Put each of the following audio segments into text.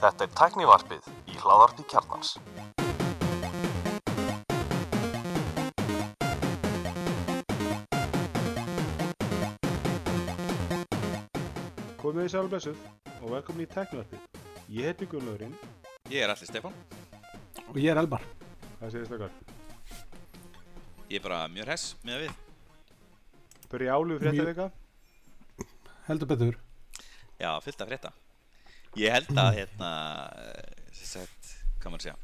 Þetta er tæknivarpið í hláðarpi kjarnans. Komið þið sæl og velkomin í Teknvarpið. Ég heiti Gunnlaurinn, Ég er allir Stefán, Og ég er Elbar. það segir stakar. ég er bara mjög hress með að við Brjálu frétta vika. Heldur betur. Já, fullt af frétta. Ég held að hérna sett, hvað maður segja?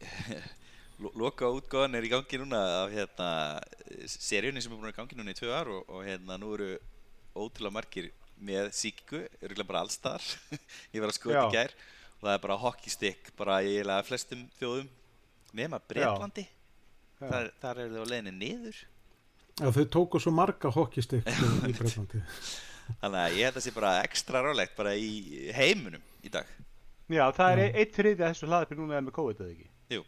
Lo- Loka útgóðan er í gangi núna af hérna seríunni sem er búin að gangi núna í tvö ár og, og hérna nú eru ótrúlega margir með síkingu, eru bara allstar Ég var að skoða í gær og það er bara hockeystick bara í flestum þjóðum. Nema Breitlandi þar, þar eru þau á leiðinni niður. Já, þau tóku svo marga hokkistik í Breitlandi. Þannig að ég held að það sé bara ekstra rálegt bara í heiminum í dag Já, það er eitt þriði að þessu hlaðarpi núna er með COVID eða ekki. Jú,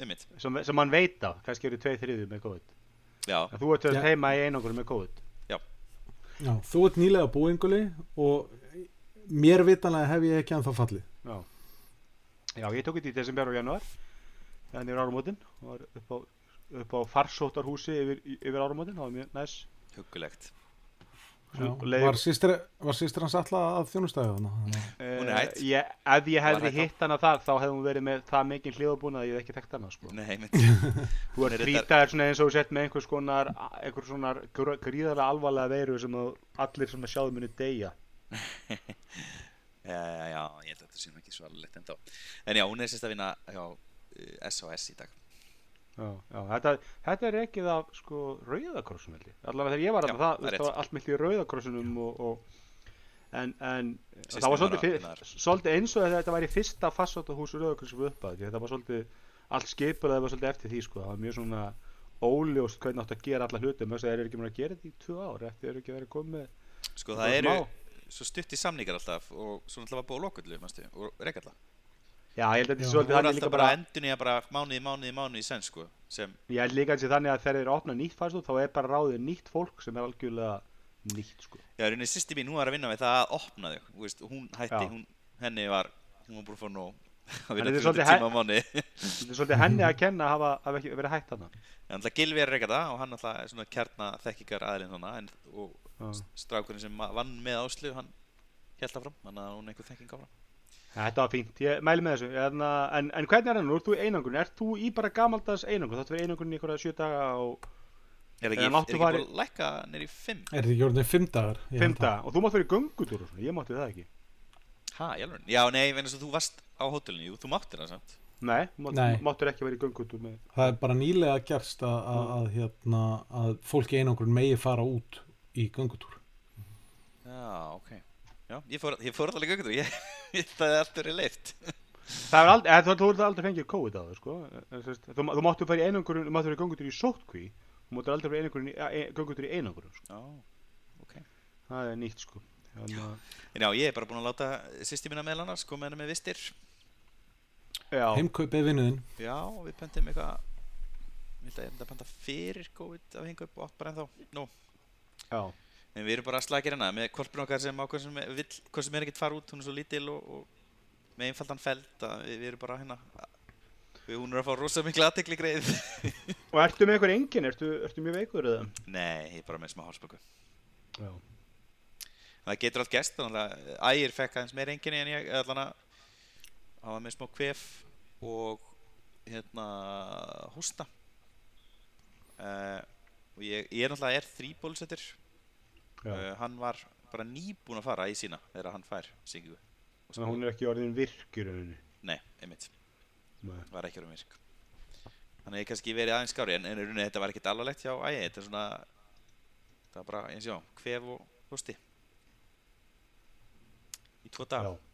nefnitt Sem, sem mann veit á, kannski eru tvei þriði með COVID. Já, En þú ert Já. yeah. heima í einangur með COVID. Já, þú ert nýlega búinguli og mér vitanlega hef ég ekki anþá fallið. Já. Já, ég tók þetta í desember og januar. Þannig yfir áramótin. og Var upp á, upp á farsóttarhúsi yfir, yfir áramótin. Það var mjög næs. huggulegt Já, var sýstir var systir hans alltaf að? Hún er hætt. Eh, ég, ef ég hefði á. hitt hana þar, þá hefði hún verið með það mikið hljóðbúna að ég hef ekki þekkt hana, sko. Nei, Hún er svona eins og þú sett með einhvers konar, einhvers svona gr- gríðarlega alvarlega veiru sem að allir sem að sjáðu muni deyja. Já, já, já, ég held að þetta sé nú ekki svo alveg ennþá En já, hún er sérst að vinna hjá uh, SOS í dag Já, já, þetta, þetta er ekkið af sko rauðakrossum. Allavega þegar ég var að það, það það, var allt í rauðakrossunum og, og en, en það var svolítið, svolítið eins og þetta væri fyrsta farsóttahús rauðakrossum upp að því þetta var svolítið, allt skipur það var svolítið eftir því sko, það var mjög svona óljóst hvernig átt að gera alla hluti, með þess að þeir eru ekki mér að gera þetta í tvö ár eftir þeir eru ekki verið komið Sko, það eru svo stutt í samningar alltaf og svo búið að lokullu, manstu, og rekalla Já, ég held að þetta er svolítið þannig alltaf líka bara bara, að endunni bara mánuði, mánuði, mánuði í senn, sko sem, ég held líka að þetta sé þannig að þegar þeir eru að opna nýtt farsótt þá er bara ráðið nýtt fólk sem er algjörlega nýtt sko. já, rauninni sýsti mín, hún var að vinna við það að opna þau, þú veist, hún hætti, hún, henni var hún var búin að fá nóg að En vinna þetta er 300 svolítið tíma á mánuði. Þetta er svolítið henni að kenna að hafa, hafa ekki verið hægt hana. En alltaf Gilvi Þetta var fínt, ég mæli með þessu. En, en, en hvernig er það nú? Ert þú í einangrun? Ert þú í bara gamaldags einangrun? Þetta verið einangrun í einhverja sjö daga og Er ekki, er ekki í- búin að lækka nýri fimm? Er þetta ekki orðin fimm dagar? Ég fimm held það. daga. Og þú mátt verið göngutúr og svona. Ég mátti það ekki. Ha, í alveg? Já, nei, vegna þess að þú varst á hótelinu, jú, þú máttir það samt Nei, mátt, Nei. máttur ekki verið göngutúr með. Það er bara nýlega gerst að, að, að, hérna, að fólk í einangrun megi fara út í göngutúr. Já, ok Já, ég fór, ég fór alltaf í göngutur, ég, er allt verið leift Það er aldrei, þú, ert aldrei fengið COVID á það, sko. En, þú, þú máttu verið í einangrun, þú máttu verið göngutúr í sótkví. Þú máttu aldrei verið einangrun, í- e, göngutúr í einangrun, sko. Já, ok Það er nýtt, sko. Að, En já, ég er bara búin að láta sýsti mína meðal annars, sko með henni með vistir já, Heimkaupið vinnuðinn. Já, við pöntum eitthvað Ég held að að pönta fyrir COVID af hinga upp og átt bara ennþá Nú, já. En við erum bara slagir hérna með korpun okkar sem ákveð sem vill, hvað sem er ekkert fara út, hún er svo lítil og, og með einfaldan feld að við, við erum bara hérna við, hún er að fá rosa miklu aðtekli greið Og ertu með einhver engin? Ertu, ertu mjög veikur eða? Nei, ég er bara með smá hálsböku Já. Það getur allt gest, þannig að ægir fekk aðeins meir enginni en ég allan að var með smá kvef og hérna hósta uh, og ég, ég er náttúrulega er þrýbólsettur Já. Uh, hann var bara nýbúinn að fara í sína þegar hann fær syngingu Þannig að hún er ekki orðin rauninni. Nei, einmitt, Nei. var ekki orðin virk. Þannig að ég kannski verið aðeins skári en, en rauninni þetta var ekkert alvarlegt hjá ægi þetta er svona það var bara eins og kvef og hósti. Í tvo dag Já.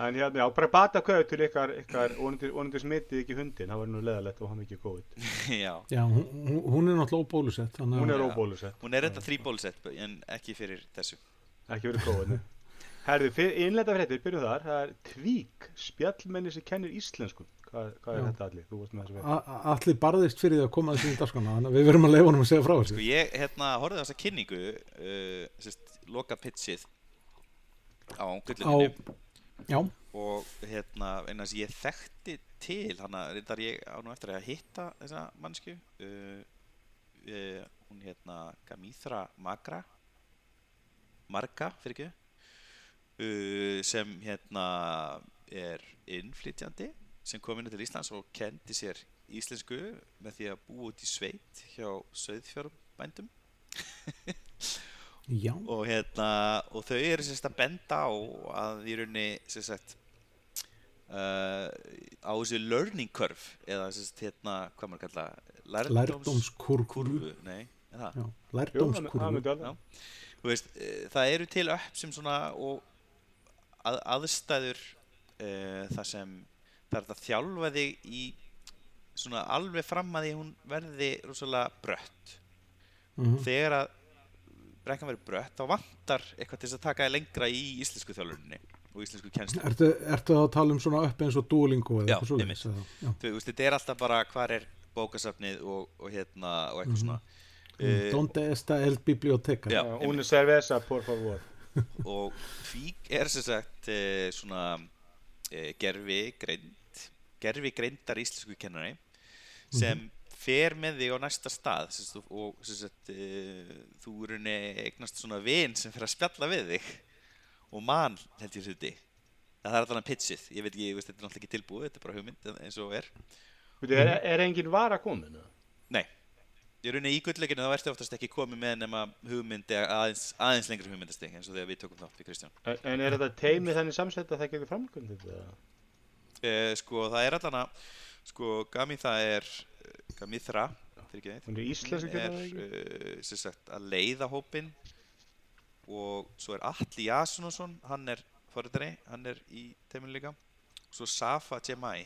En hérna, já, bara bata kveðu til ykkar, ykkar vonandi smitið ekki hundin, það var nú leðalegt og hann ekki COVID. Já, Já, hún, hún- er náttúrulega óbólusett. Hún er óbólusett, hún er reynda þrýbólusett en ekki fyrir þessu ekki COVID. nei. Herðu, innleita fréttir, byrjuð þar, það er tvík, spjallmenni sem kennir íslensku. Hvað, hvað er Já. þetta allir? Þú varst með þessu a- Allir barðist fyrir því að koma þessi í dagskona við verum að leifa honum að segja frá þessu Sko ég hérna horfði á þessa kynningu uh, sérst, loka pitchið á á, já, og hérna eina sem ég þekkti til hann að reyndar ég á nú eftir að hitta þessa mannsku uh, uh, hún hérna Gamíþra Magra Marga fyrir ekki uh, sem hérna er innflytjandi sem kom inn til Íslands og kendi sér íslensku með því að búa út í sveit hjá söðfjörbændum já, og hérna og þau eru sérst að benda á að í rauninni sérst uh, á þessu learning curve eða sérst hérna hvað maður kalla lærdómskurvu. Kurvu nei, er það? Uh, eru til upp sem svona og að, aðstæður uh, þar sem það er að þjálfa þig í svona alveg fram að því hún verði rosalega brött. Mhm. þegar að brekkan verður brött þá vantar eitthvað til þess að taka þig lengra í íslensku þjálfurinni og íslensku kennslu Ertu, ertu að tala um svona upp eins og Duolingo eða eitthvað eða? Já. þú veist, þetta er alltaf bara hvar er bókasafnið og, og hérna og eitthvað Mhm. svona Mm, uh, Donde esta el biblioteca Já. Já, Una cerveza, por favor. og því er sem sagt uh, svona uh, gerfi greind gerfi greindar íslensku kennari sem fer með þig á næsta stað sagt, og sem sagt, uh, þú er henni eignast svona vin sem fer að spjalla við þig og mann held ég hluti. Það er allan að pitchið, ég veit ekki, ég veist, þetta er náttúrulega ekki tilbúið þetta er bara hugmynd eins og er. Veitu, er, er engin vara komin? Nei, í rauninni í gullleikinu þá ertu oftast ekki komið með nema hugmynd eða aðeins, aðeins lengri hugmyndastig eins og þegar við tókum þátt við Kristján. En, er þetta teimi þannig samsett að það getur framkvæmdið þetta? eh, Sko það er allan að sko Gami það er eh. Hún er er uh, sem sagt að leiða hópin og svo er Atli Jasonsson hann er forritari, hann er í teiminu líka. Svo Safa Jemai.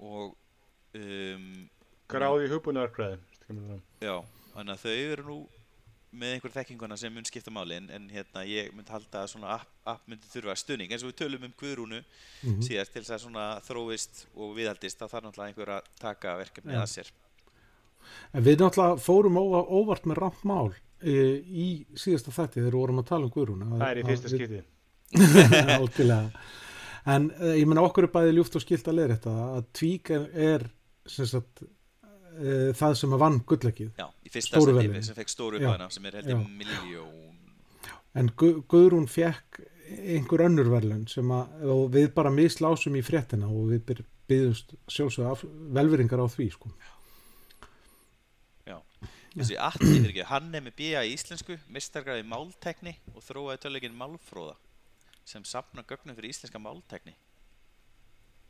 Og um, Gráði hugbúnaðarkræðin. Já, þannig að þau eru nú með einhver þekkinguna sem mun skipta máli en, en hérna ég myndi halda að svona app, app myndi þurfa stuðning eins og við tölum um Guðrúnu Mhm. síðast til þess að svona þróist og viðhaldist þá þarf náttúrulega einhver að taka verkefni Já. að sér En við náttúrulega fórum óva, óvart með ramt mál e, í síðasta þætti þegar við vorum að tala um Guðrúna Það er í fyrsta skipti. En e, ég menna okkur er bæði ljúft og skilt að leira þetta að tvík er, er sem sagt, e, það sem að vann gullleikið Já, í fyrsta Stóru sem, fekk stóru Já. upphæðina sem er held Já. ég miljón En Gu Guðrún fekk einhver önnur verðlun sem að við bara mislásum í fréttina og við byggðumst sjálfsögða velveringar á því sko. Já, þessi Atli fyrir ekki, hann er með BA í íslensku, mistargraði máltekni og þróaði tölulegin málfróða sem safna gögnum fyrir íslenska máltekni.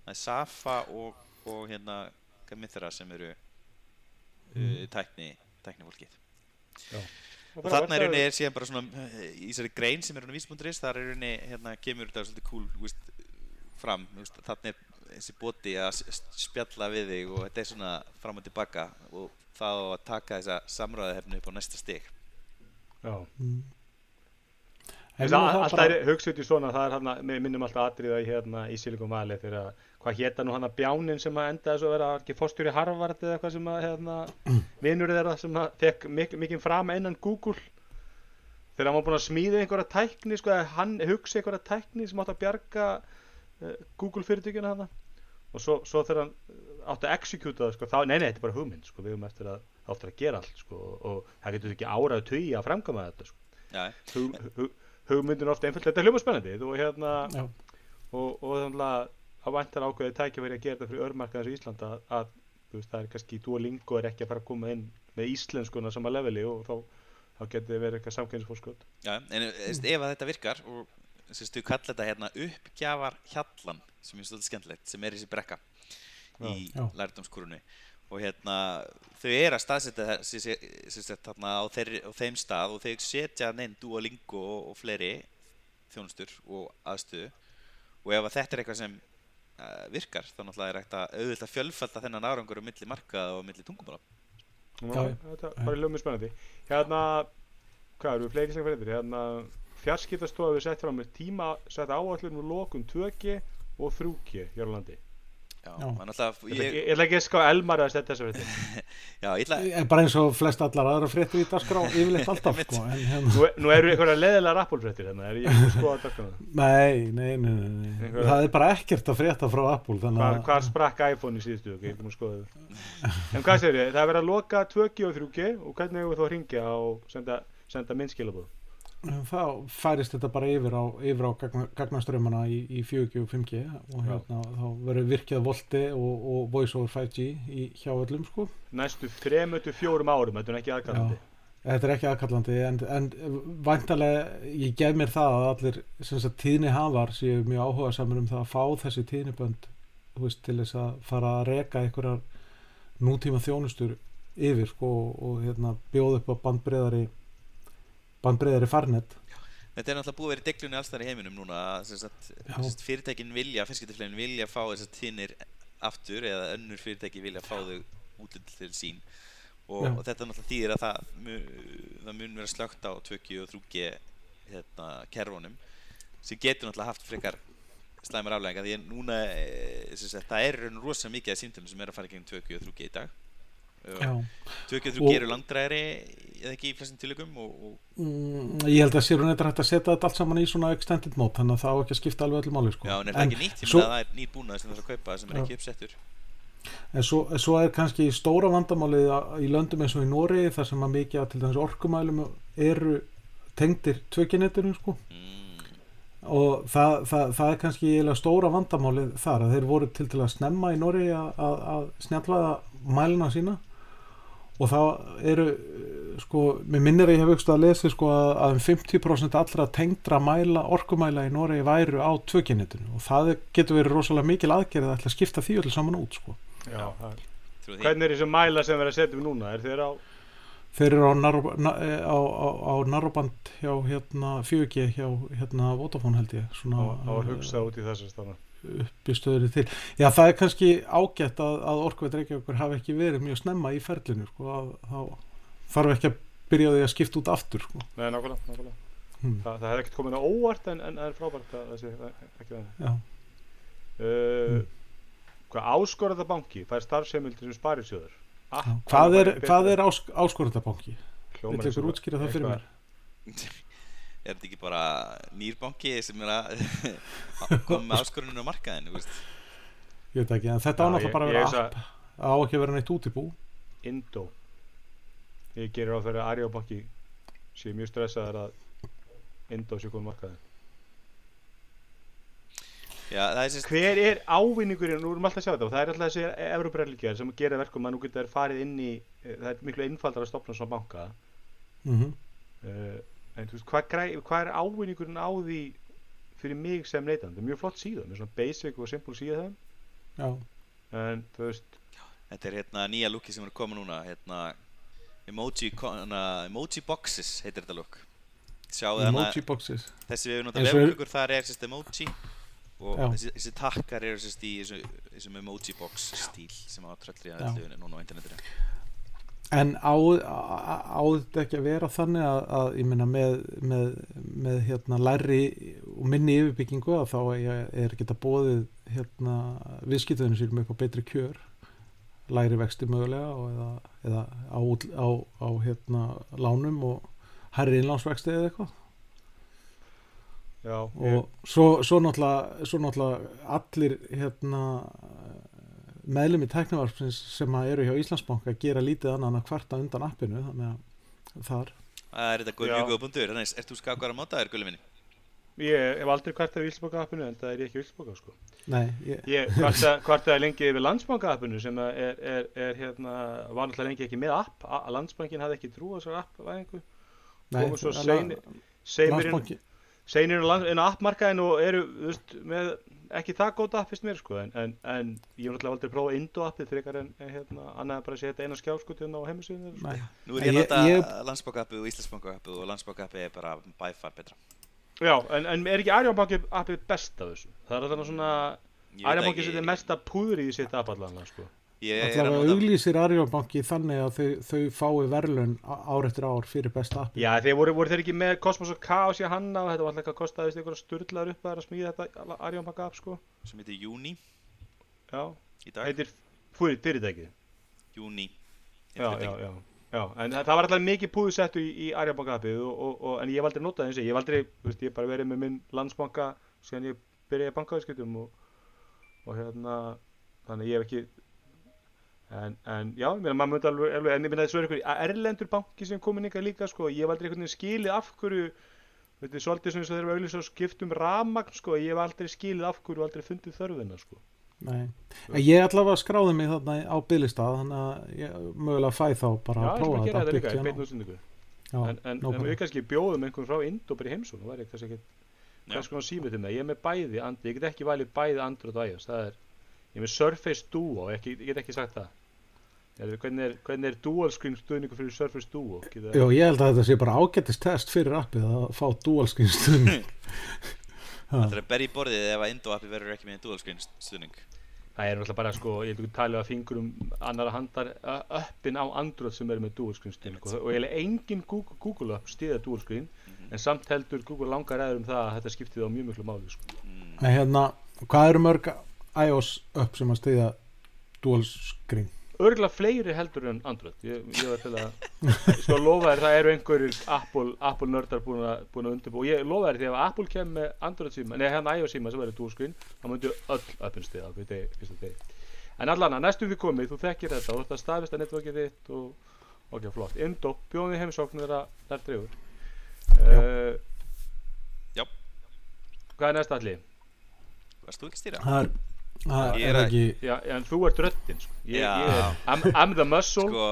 Það er Safa og, og hérna Gamithra sem eru uh, tækni, tæknifólkið. Og þarna er rauninni er síðan bara svona uh, í þessari grein sem er hérna vísbúnduris, þar er rauninni hérna kemur þetta svolítið cool víst, fram, víst, þarna er þessi bóti að spjalla við þig og þetta er svona fram og tilbaka og það á að taka þessa samræðahefnu upp á næsta stig. Já. Það alltaf bara- er hugsa út í svona, það er hann við minnum alltaf atriða í hérna í Silicon Valley þegar að, hvað hétta nú hann að bjánin sem að endaði svo að vera ekki fórstjóri Harvard eða eitthvað sem að hérna, vinur þeirra sem að fekk mik mikið fram innan Google? Þegar hann var búinn að smíða einhverja tækni sko, eða hann hugsa einhverja tækni sem átti að bjarga uh, Google fyrirtækjuna hann og svo, svo þegar hann eh, átti að executa það sko, þá, nei nei, þetta er bara hugmynd sko, við höfum eftir að, eftir að gera allt sko, og, og það getur ekki áraðu tugi að framkvæma þetta sko. Já, hug, hug, hugmyndin er ofta einföld þetta er hljóma spennandi og hérna og, og þannig að vantar ákveðið tækifæri að gera þetta fyrir örmarkaðans í Íslanda að, að þú veist, það er kannski Duolingo er ekki að fara að koma inn með íslenskuna sama leveli og þá, þá getur þið verið eitthvað samkynnsfórskot já, en mm. ef að þetta virkar og sérstu við kalla þetta hérna uppgjafar hjallan sem er svolítið skemmtilegt, sem er þessi brekka í Já. lærdómskurunni og hérna þau eru að staðsetja þarna á, á þeim stað og þau setja neinn Duolingo og, og fleiri þjónustur og aðstöðu og ef að þetta er eitthvað sem virkar þá náttúrulega er hægt að auðvitað fjölfælda þennan árangur á milli markað og milli tungumála Ná, þetta er bara hljóma spennandi. Hérna, hvað eru fleiri sem fyrir hérna, fjarskiptastofa við sett fram með tíma sett áallur með lokun 2G og 3G hér á landi Já, náttúrulega, Ég, ég, ætla ekki að ská Elmar að setja þessu En bara eins og flest allar aðra fréttir í dagskrá yfirleitt alltaf sko, en hérna Nú, nú eru einhverja leðilega rappulfréttir hérna, er ég ekki að skoða dagana Nei, nei, nei, nei. Einhver- Það er bara ekkert að frétta frá Apple þannig Hvar, að hvar sprakk iPhone í síðustu er að það En hvað segir ég, það er verið að loka 2G og 3G og hvernig hefur þú að ringja og senda, senda myndskilabóð þá færist þetta bara yfir á, yfir á gagna, gagnaströmmana í, í 4G og 5G og hérna þá verður virkjað volti og, og voice over 5G í, hjá öllum sko. Næstu 3-4 árum, þetta er ekki aðkallandi. Þetta er ekki aðkallandi en, en væntalega ég gef mér það að allir sagt, tíðni hafar séu mjög áhuga samur um það að fá þessi tíðnibönd veist, til þess að fara að reka einhverjar nútíma þjónustur yfir sko, og, og hérna, bjóða upp á bandbreðari bandbreðari farnet. Þetta er náttúrulega búið að vera í deglunni alls þar í heiminum núna að fyrirtækin vilja, fyrskiptiflegin vilja fá þessar tinnir aftur eða önnur fyrirtæki vilja fá þau útlut til sín. Og, og þetta náttúrulega þýðir að það, það mun vera slögt á 2G og 3G hérna, kerfunum sem getur náttúrulega haft frekar slæmar aflega því að núna sem sagt, það er raun og rosa mikið af símtölum sem er að fara gegn 2G og 3G í dag. Já. 2G og 3G Og- eru langdræðri eða ekki í flestum tilökum og, og Mm, ég held að sér hún eitthvað hægt að setja þetta allt saman í svona extended mode þannig að það á ekki að skipta alveg öllu máli sko. Já, en er það ekki nýtt? Ég meina að það er nýr búnað sem það er að kaupa sem er ekki uppsettur en svo, svo er kannski stóra vandamálið í löndum eins og í Nóri þar sem að mikið að til dæmis orkumælum eru tengdir tvökinetinu sko. mm, og það, það, það er kannski stóra vandamálið þar að þeir voru til til að snemma í Nóri að, snjallaða mæluna sína og það eru sko, mér minnir að ég hef aukst að lesa sko, að, að um 50% allra tengdra mæla, orkumæla í Nóri væru á tvökinetinu og það getur verið rosalega mikil aðgerð að skipta því öllu saman út sko. Já, það er- Hvernig er þessi mæla sem verið að setja um núna? Er þeir á þeir eru á, narro, na, eh, á, á, á narroband hjá hérna 4G hjá hérna Vodafone held ég svona, á að hugsa út í þessar stafna? upp í stöðunni til já það er kannski ágætt að, að orkveit Reykjavíkur hafi ekki verið mjög snemma í ferlinu sko, að, þá þarf ekki að byrja því að skipta út aftur sko. Nei, nákvæmlega, nákvæmlega. hmm. Þa, það hefði ekkert komin á óvart en, en það er frábært að það sé ekki það. já, Uh, Mm. Hvað áskorða það banki? Fær starfseimildir sem sparisjóður? Ah, já. hvað er, hvað er ás, áskorundabanki? Hljómar Vil eins og ykkur útskýra það fyrir mér? Er þetta ekki bara nýrbanki sem er að koma með áskoruninu á markaðin ég veit ekki, en þetta Já, á náttúrulega ég- bara að ég vera app það á ekki að vera neitt útibú Indó Ég gerir á þeirra að Arjóbanki sé mjög stressaður að Indó sé komið markaði. Já, það er sérst Hver er ávinningurinn, nú erum við alltaf að sjá þetta og það er alltaf þessi Evroprelgjör sem gerir verkum að nú getur þær farið inn í eh, það er miklu einfaldar að stopna svona banka. Mm uh, en þú veist, hvað, græ, hvað er ávinningurinn á því fyrir mig sem neytandi, mjög flott síða með svona basic og simple síða já, en þú veist, Þetta er hérna nýja looki sem er að koma núna hérna emoji, hana, emoji boxes heitir þetta hana, emoji boxes. Þessi við Eins náttúrulega veflugur þar er sérst emoji og þessi, þessi takkar eru sérst í þessu, þessum emoji box stíl sem á tröllri að Já. öllu núna á internetinu. En á, á, á þetta ekki að vera þannig að, að ég meina með, með, með hérna læri og minni yfirbyggingu að þá er, er geta bóðið hérna viðskiptöðinu sínum upp á betri kjör læri vexti mögulega og eða, eða á, á, á hérna lánum og hærri innlánsvexti eða eitthvað. Já, og svo, svo, náttúrulega, svo náttúrulega allir hérna meðlum í tæknivarpsins sem að eru hjá Íslandsbanka gera lítið annað en að kvarta undan appinu þannig að þar. Það er þetta góð, mjög góða punktur. Þannig, ert þú skakar að máta þér, gulli minni? ég hef aldrei kvartað í Íslandsbanka appinu en það er ég ekki í Íslandsbanka sko nei, ég, Ég kvarta- kvartaði lengi yfir landsbanka appinu sem að er, er, er hérna, var náttúrulega lengi ekki með app, landsbankin hafði ekki trú á þessar appvæðingu. Nei Komum svo seinir- seinirinn Landsbanki seinir á appmarkaðin og eru veist, með ekki það góð app fyrst mér sko. En, en, en ég hef náttúrulega aldrei prófað Indo appið frekar en, en hérna, annað en bara að setja eina skjáskutun á heimisíðinu sko. Nú er ég að nota ég- landsbankappið og Íslandsbankappið og landsbankappið er bara by far betra Já, en, en er ekki Arjónbanki appið best af þessu? Það er þarna svona Arjónbanki setja mesta púður í sitt app allan sko. Ég er að allavega auglýsir Arjónbanki þannig að þau, þau fái verðlun ár eftir ár fyrir besta appi Já, þeir voru, voru þeir ekki með Cosmos og Chaos í hanna og þetta var alltaf eitthvað kostaði einhverja sturlaður upp að það er að smíða þetta Arjónbanka app sko. Sem heitir Juni Já, í dag, heitir fyrir fyrirtækið. Júni já, já, já, já, en það, það var alltaf mikið púðsettu í, í Arjabanka appið og, og, og, en ég hef aldrei notað þessi, ég hef aldrei, þú veist, ég hef bara verið með minn landsbanka síðan ég byrjaði bankaðskiptum og, og hérna, þannig ég hef ekki, en, en já, ég meina, maður myndi alveg, alveg en ég meina þessu er einhver erlendur banki sem komin ykkar líka, sko, ég einhvern veginn skilið af hverju, er svolítið sem þess að þeir eru auðvitað svo skiptum ramagn, sko, ég hef aldrei skilið af hverju og aldrei fundið þörfina, sko. Nei. En ég allavega skráði mig þarna á bygglistað þannig að ég mögulega fæ þá bara Já, að ég prófa þetta líka, byggja hérna. en, en, en við kannski bjóðum einhvern frá Indó bara í heimsókn, það væri kannski ekki Já. hvers konar símið til mig, ég er með bæði Android, ég get ekki valið bæði Android og iOS, það er ég er með Surface Duo, ekki, ég get ekki sagt það. Er, hvernig, er, hvernig er dual screen stuðningu fyrir Surface Duo? Jú, ég held að þetta sé bara ágættist test fyrir appið að fá dual screen stuðning Það er að berja í borðið ef að Indo appi verður ekki með dual screen stuðning það er náttúrulega bara sko, ég hef ekki talið að fingurum annara handar uppin á Android sem eru með dual screen stuðning og, eiginlega engin Google, Google app stiða dual screen en samt heldur Google langar ræður um það að þetta skiptið á mjög miklu máli sko. mm. En hérna, hvað eru mörg iOS upp sem að stiðja dual screen? Örgulega fleiri heldur en Android ég, ég var til að sko lofa þér það eru einhverjir Apple, Apple nördar búin að, búin að undirbú og ég lofa þér því að Apple kem með Android síma neða hérna iOS síma sem verður screen þá myndu öll appin stiða á fyrsta degi. en allan að næstum því komið þú þekkir þetta þú ert að staðvista networkið þitt og ok flott Indo bjóðið heimsókn þeirra þær drefur uh, Já. hvað er næsta allir? Varst þú ekki að stýra? Það er, Ég er er ekki Já, en þú ert röddinn sko. ég, Já. ég er, I'm, I'm the muscle. Sko,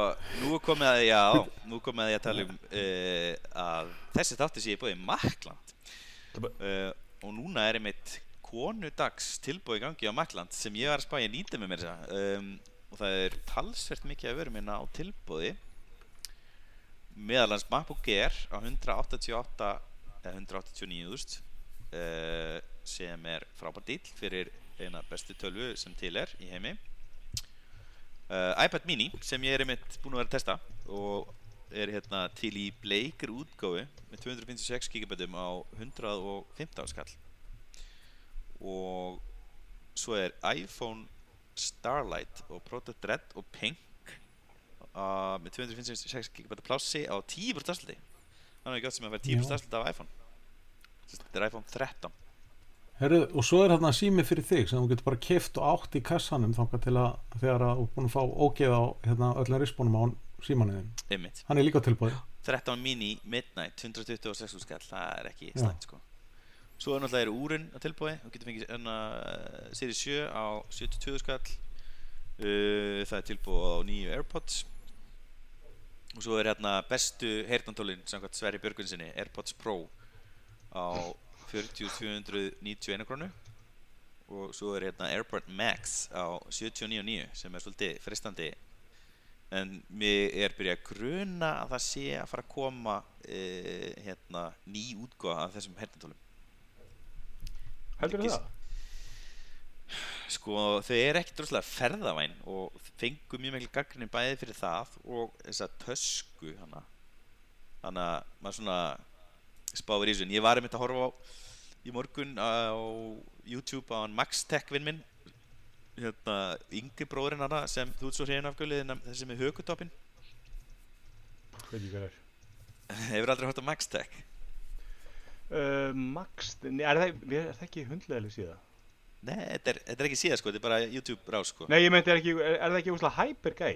nú er komið að, já, nú er komið að ég að tala um uh, að þessi þátti sé ég búið í Makland uh, og núna er einmitt konudags tilbúið í gangi á Makland sem ég var að spá ég nýta með mér þess að um, og það er talsvert mikið að vera minna á tilbúði meðalans MacBook Air á 188 eða 189.000 uh, sem er frábær dýl fyrir eina bestu tölvu sem til er í heimi. Uh, iPad mini sem ég er einmitt búin að vera að testa og er hérna til í bleikir útgáfu með 256 GB á 115 skall. Og svo er iPhone Starlight og Product Red og Pink uh, með 256 GB plássi á 10% afsluti þannig gott sem að vera 10% Já. afsluti af iPhone. Þetta er iPhone 13 Heru, og svo er þarna sími fyrir þig sem þú getur bara keft og átt í kassanum þangað til að þegar að þú er búin að fá ógeð á hérna, öllum rispónum á símanuðin hann er líka tilbúið 13 mini Midnight 126 skall, það er ekki slæmt sko. Svo er náttúrulega eru úrin að tilbúi og getur fengið enna Series 7 á 72 skall. Uh, Það er tilbúið á nýju Airpods. Og svo er hérna bestu heyrnantólin samkvæmt Sverri Björgunsinni Airpods Pro á 40.291 krónu og svo er hérna Airpod Max á 79.9 sem er svolítið fristandi en mér er byrjað að gruna að það sé að fara að koma uh, hérna ný útgáfa af þessum heyrnantólum heldur það? sko þau eru ekkert droslega ferðavæn og fengu mjög mikil gaggrinni bæði fyrir það og þessa tösku hana. Þannig að maður svona spáir í þessu en ég var einmitt að horfa á í morgun á YouTube á Max Tech vinn minn hérna yngri bróðurinn hana sem þú ert svo hrein afgjöldið þessi með hökutoppin veit ekki hvað er? Hefur aldrei hótt á Max Tech? Uh, Max, nei, er það, er það ekki hundlegaleg síða? Nei, þetta er, þetta er ekki síðan sko, þetta er bara YouTube rás sko. Nei, ég meinti, er, er, er það ekki úrslega hyper gæi?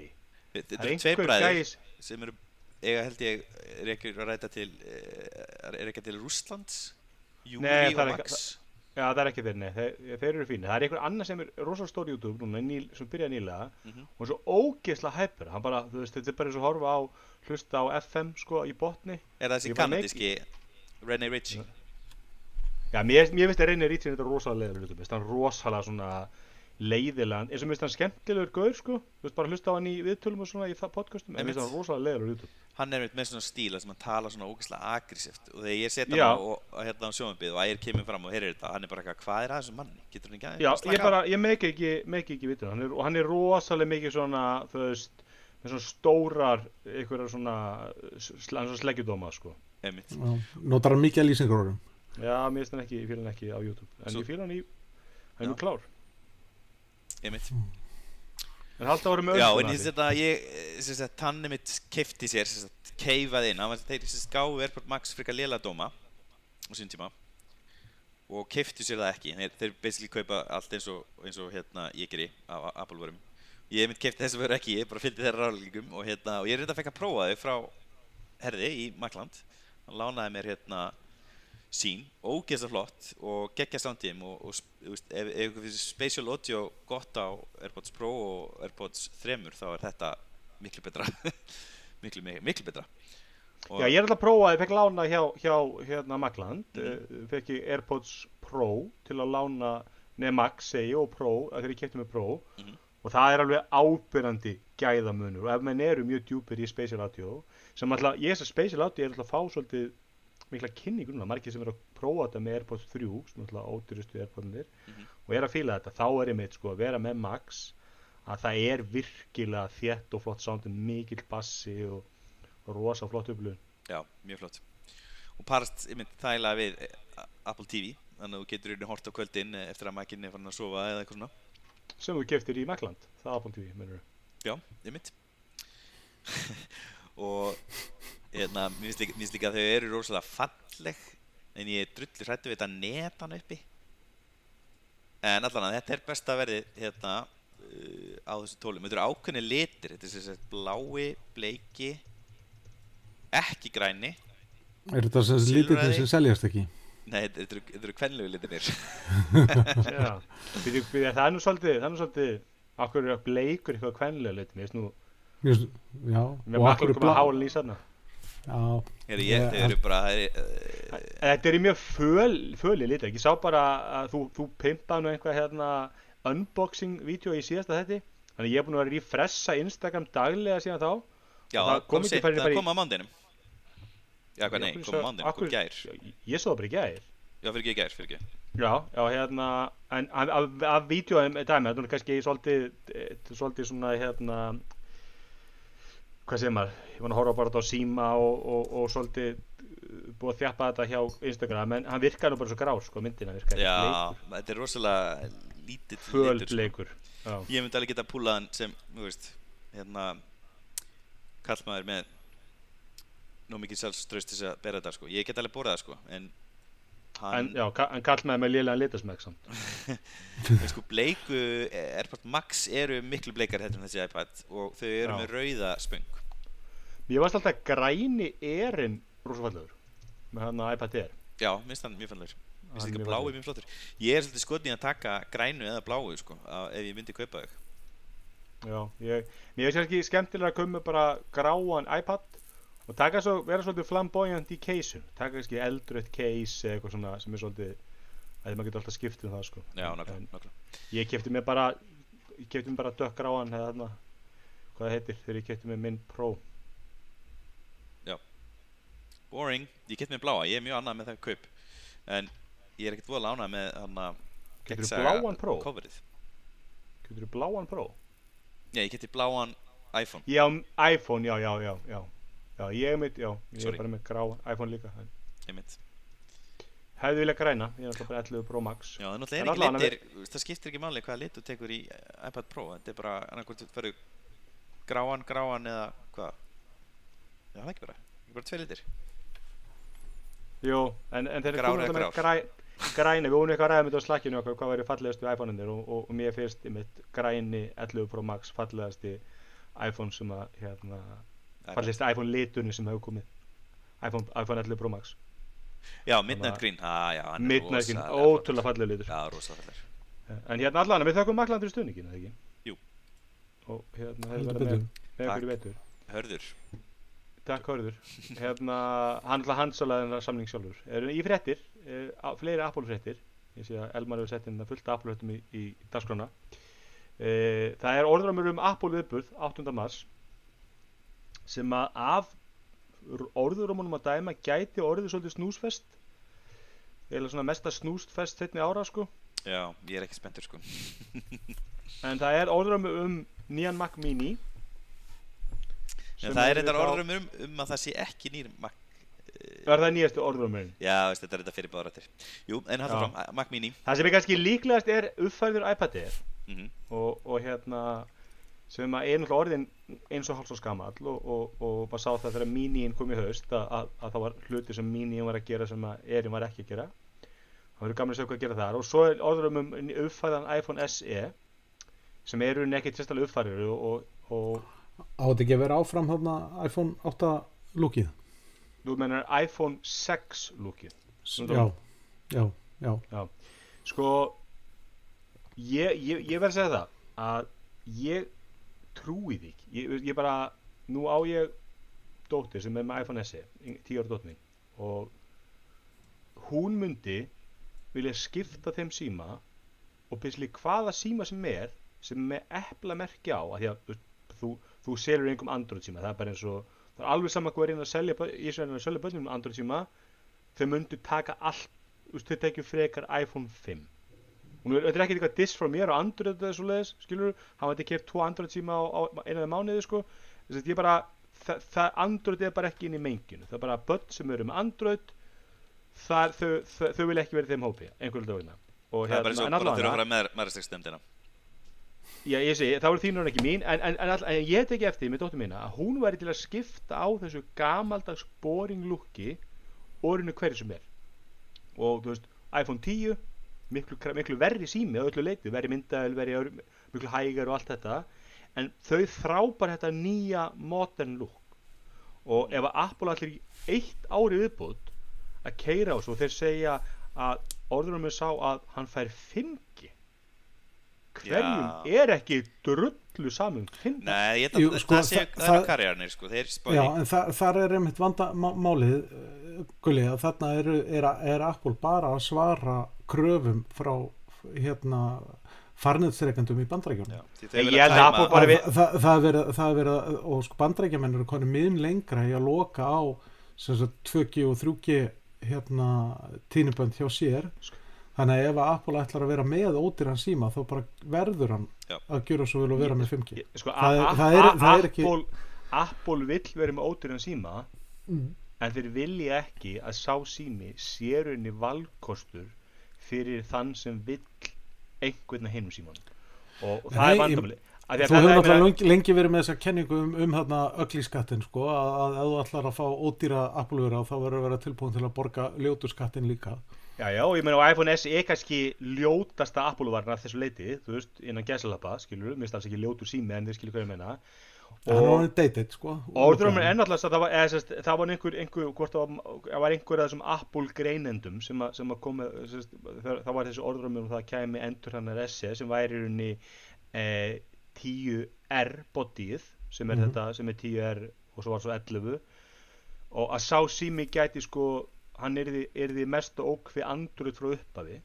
Þetta eru tveir gæs sem eru eiga held ég er ekki að ræta til eh, er ekki til Rússlands? Júri og er Max. Já, það er ekki þeir, nei, þeir, þeir eru fínir. Það er einhver annar sem er rosalega stór YouTube núna, ný, sem byrjaði nýlega. Mhm. og svo ógeðslega hyper hann bara, þú veist, þetta er bara eins og horfa á hlusta á FM, sko, í botni. Er það þessi kanadíski René Ritchie Já, mér, mér finnst að reynir í þetta rosalega leiður YouTube, hann rosalega svona leiðilegan, eins og mér finnst hann skemmtilegur gaur, sko, þú veist, bara hlusta á hann í viðtölum og svona í podcastum, en mér finnst hann rosalega leiður á YouTube hann er með svona stíla sem hann tala svona ógeðslega aggressíft og þegar ég setja hann á, og, hérna á sjónvambið og ægir kemur fram og heyrir þetta hann er bara eitthvað, hvað er að þessum manni? Getur hann ekki aðeins Já, ég bara, ég meiki ekki, meiki ekki vitun, hann er, og hann er rosalega mikið svona, þú veist, með svona stórar, einhverjar svona, svona sleggjudóma, sko. Já, notar hann mikið að lýsingarórum Já, mér finnst hann ekki, ég fíla hann ekki á YouTube, en Svo- ég fíla hann í, hann er klár. einmitt En halda voru með Já, önduna en ég set að ég, eh, sem sagt, tanni mitt keifti sér, sem sagt, keifaði inn, hann var þeir sem sagt gáðu Airport Max frekar léla dóma á sín tíma og keiftu sér það ekki, þeir, þeir basically kaupa allt eins og, eins og hérna ég geri á á Apple vörum. Ég mitt keifti þess að vera ekki, ég bara fylgdi þeirra ráðlíkingum og hérna, og ég reynda að fekk að prófa þau frá herði í Makland, hann lánaði mér hérna sín, ógeðslega flott og geggja soundtím og, og veist, ef, ykkur finnst spatial audio gott á AirPods Pro og AirPods 3 þá er þetta miklu betra miklu, miklu, miklu betra og, Já, ég er alltaf að prófa, ég fekk lána hjá, hjá hérna Magland, mm. fekk ég Airpods Pro til að lána, neða Max segi og Pro, að þegar ég kefti með Pro Mhm. og það er alveg ábyrrandi gæðamunur og ef menn eru mjög djúpir í Spatial Audio sem alltaf, ég þess að Spatial Audio er alltaf að fá svolítið mikla kynningu núna, margir sem eru að prófa þetta með Airpods 3 sem er alltaf ódýrustu Airpodsinir Mhm. og er að fíla þetta, þá er ég mitt sko að vera með Max að það er virkilega þétt og flott soundin, mikill bassi og, og rosa flott upplöfun já, mjög flott. Og parast einmitt þægilega við eh, Apple TV þannig að þú getur einnig hort á kvöldin eh, eftir að makinn er farin að sofa eða eitthvað svona. Sem þú keftir í Macland, það er Apple TV mennur. Já, einmitt. Og hérna, mér finnst líka, að þau eru rosalega falleg en ég er drullu hrættu við þetta netan uppi. En allan að þetta er besta verðið hérna uh, á þessu tólum, þetta eru ákveðni litir. Þetta er sem sagt blái, bleiki ekki græni. Er þetta sem Silfraði. sem seljast ekki? nei, þetta eru, þetta eru kvenlegu litirnir. Já, byrju, byrju, það er nú svolítið, það er nú svolítið, okkur er bleikur eitthvað kvenlega lit, mér finnst nú, Just, já, með og makkur akkur komið að hálun í sanna. Ég, þau eru bara er, uh, Þetta er í mjög föl, föli lit, ekki, sá bara að þú, þú pimpaði nú einhvað hérna unboxing-vídeó í síðasta þetti, þannig ég er búin að vera í fressa Instagram daglega síðan þá. já, það kom en það í- kom á mándinum já, hvað, nei, kom á sá- mándinum, kom gær. Ég svo það bara í gær. já, fyrir ekki gær, fyrir ekki. Já, já, hérna, en af, af, af vídjóum dæmi, þetta er kannski svolítið, eh, svolítið svona, hérna, hvað segir maður, ég var að horfa bara á síma og, og, og svolítið eh, búið að þjappa þetta hjá Instagram, en hann virkar nú bara svo grár, sko, myndina virkar Já, bleikur, þetta er rosalega lítill föl litur, sko. Ég myndi alveg geta púlað hann sem, þú veist, hérna kallmaður með nú mikið sjálfströst til þess að bera þetta, sko. Ég get alveg borðað það, sko, en, hann, ka- en kall með með lélega litasmæk samt, en sko, bleiku AirPod Max eru miklu bleikar heldur en þessi iPad og þau eru Já. með rauða spöng. mér varst alltaf græni erinn rosafallegur, með hann að iPad Air, Já, minnst hann mjög fannlegur. Minnst er ekki fallegur. mjög flottur. Ég er svolítið skotin í að taka grænu eða bláu, sko, ef ég myndi kaupa þau. Já, ég, mér finnst ekki skemmtilega að koma bara gráan iPad og taka svo, vera svolítið flamboyant í case taka kannski eldrött case eða eitthvað svona sem er svolítið að maður getur alltaf skipt um það sko. Já, en nokkla. ég kefti mér bara ég kefti mér bara dökkgráan eða þarna hvað það heitir þegar ég kefti mér minn Pro. Boring, ég get mér bláa, ég er mjög annað með það kaup. En ég er ekkert voðalega ánað með hann að Geturðu bláan Pro? coverið. Kefti bláan Pro? Já, ég geti bláan iPhone. Já, iPhone, já, já, já, já já, ég er mitt, já, ég Sorry. er bara með gráan iPhone líka en einmitt. hefði viljað græna, ég er alltaf bara 11 Pro Max Já, það er náttúrulega er ekki litir, veist, það skiptir ekki máli hvaða lit þú tekur í iPad Pro þetta er bara annarkvæmt þú ferðu gráan, gráan eða hvað Já, það er ekki bara, ekki bara tvei litir Jú, en, en þeir komum eða alltaf með græ, græni, við vorum eitthvað að ræða með þetta á slakkinu okkar, hvað væri fallegastu iPhone-inir og, og, og mér finnst einmitt græni 11 Pro Max fallegasti iPhone sem að, hérna, fallegasti iPhone litunni sem hefur komið. iPhone, iPhone 11 Pro Max. Já, Midnight Green, ah, já, hann er Midnight, rosalega ótrúlega fallega litur. Já, rosalega fallegur. En hérna allan, við þökkum maklandur í stuðningin, eða ekki? Jú. og hérna hefur verið með, með okkur í vetur. Hörður, Takk Hörður. Hérna, hann ætla hansalaði þennar samning sjálfur. Er í fréttir, er, á, fleiri Apple fréttir ég sé að Elmar hefur sett inn fullt Apple fréttum í, í dagskrána. E, það er orðramur um Apple viðburð 8. mars sem að af orðurumunum að dæma gæti orðið svolítið snúsfest. Eða svona mesta snúsfest setni ára sko. Já, ég er ekki spenntur sko. En það er orðramur um nýjan Mac Mini. En sem það er þetta þá- orður um, um að það sé ekki nýr Mac er það nýjastu orðramurinn Já, veist, þetta er þetta fyrir báðrættir Jú, en haldur Já. fram, eh, Mac Mini. Það sem er kannski líklegast er uppfærður iPad Air mm og, og hérna sem að er náttúrulega orðin eins og hálfsás gamall og, og, og bara sá það þegar Miniin kom í haust að, að, að það var hluti sem Miniin var að gera sem að Erin var ekki að gera. Það verður gaman að sjá hvað að gera þar og svo er orðurum um uppfæðan iPhone SE sem eru ekki tristallega uppfærir og, og, og á þetta ekki að vera áfram þarna iPhone 8 lúkið þú mennar iPhone 6 lúkið já, já, já. Sko ég, ég, ég verð að segja það að ég trúi því. Ég, ég bara, nú á ég dóttir sem er með iPhone SE 10 ára dóttir mín og hún myndi vilja skipta þeim síma og byrjusli hvaða síma sem er sem er með epla merki á að að þú, þú, selur einhverjum Android síma það er bara eins og það er alveg saman hvað er inn að selja í Ísraelinu að selja börnum Android síma þau myndu taka allt þau tekju frekar iPhone 5 og nú er þetta er ekkert eitthvað diss frá mér og Android eða svo leiðis, skilur hann veit ekki tvo Android síma á, á einaði mánuði sko, þess að ég bara það, það Android er bara ekki inn í menginu það er bara börn sem eru með Android. Þar, þau, þau, þau vil ekki verið þeim hópi einhverju döguna og Það er bara hérna, svo en bara þurfa að allavega fara með maðurstegnstemdina Já, ég segi, það voru þínur ekki mín en, en, en, all, en ég teki eftir með dóttur mína að hún væri til að skipta á þessu gamaldags boring looki orðinu hverju sem er. Og þú veist, iPhone 10 miklu, miklu verri sími á öllu leiti verri myndaðil, verri miklu hægar og allt þetta. En þau þrá bara þetta nýja modern look. Og ef að Apple allir í eitt ári viðbútt að keira á svo þeir segja að orðurum er sá að hann fær 5G hverjum Já. er ekki drullu saman 5G Nei, ég Jú, held að sko, það sé það- það- karjarnir sko, þeir spáði Já, en þa þar er einmitt vanda má- málið uh, Gulli, að þarna er, er, er Apple bara að svara kröfum frá hérna farniðsreikandum í það, við- það, það er verið, er og sko bandrækjamenn eru konið minn lengra í að loka á sem sagt 2G og 3G hérna tínubönd hjá sér þannig að ef að Apple ætlar að vera með ódýran síma þá bara verður hann Já. að gera svo vel og vera með 5G Ég- sko, Það er- a- það er- a- það er ekki- Apple, Apple vill vera með ódýran síma mm. en þeir vilja ekki að sá sími sérunni valkostur fyrir þann sem vill einhvern að hinum síman og, og það Nei, er vandamli Þú hefur náttúrulega lengi, lengi verið með þessa kenningu um, um þarna ögli sko, að, að ef þú ætlar að fá ódýra Apple-vera þá verður að vera tilbúin til að borga ljótu skattin líka. Já, já, ég meina og iPhone S er kannski ljótasta Apple-varna þessu leiti, þú veist, innan gæsalappa, skilur, mér finnst alls ekki ljótur sími en þið skilur hvað ég meina. Það er náttúrulega dated sko ennáttúrulega það var, eða, sest, það var einhver, einhver, hvort það var, var einhver af þessum Apple greinendum sem sem að komi, það, var þessi orðrömmur og það kæmi endur hann SE sem væri í rauninni eh, 10R bodyið sem er Mhm. þetta, sem er 10R og svo var svo 11 og að sá sími gæti sko, hann er því mest ók við Android frá upphafi.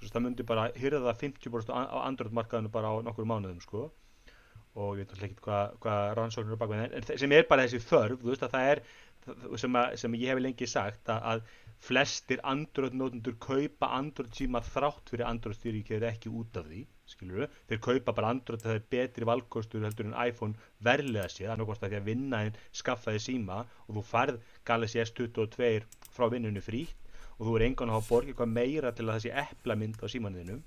Svo það myndi bara hyrða 50% á á Android markaðinu bara á nokkur mánuðum sko. Og ég veit alltaf ekki hvað hva rannsóknir er bak við það, sem er bara þessi þörf veist að það er sem, að, sem ég hef lengi sagt að, að flestir Android notendur kaupa Android síma þrátt fyrir Android stýrikjöður ekki út af því skilur þeir kaupa bara Android það er betri valkostur heldur en iPhone verðlega séð, nokkvæmst að því að vinna en skaffaði síma og þú færð Galaxy S22 frá vinnunni frítt og þú er engan að hafa borgið eitthvað meira til að það sé eplamynd á símaninu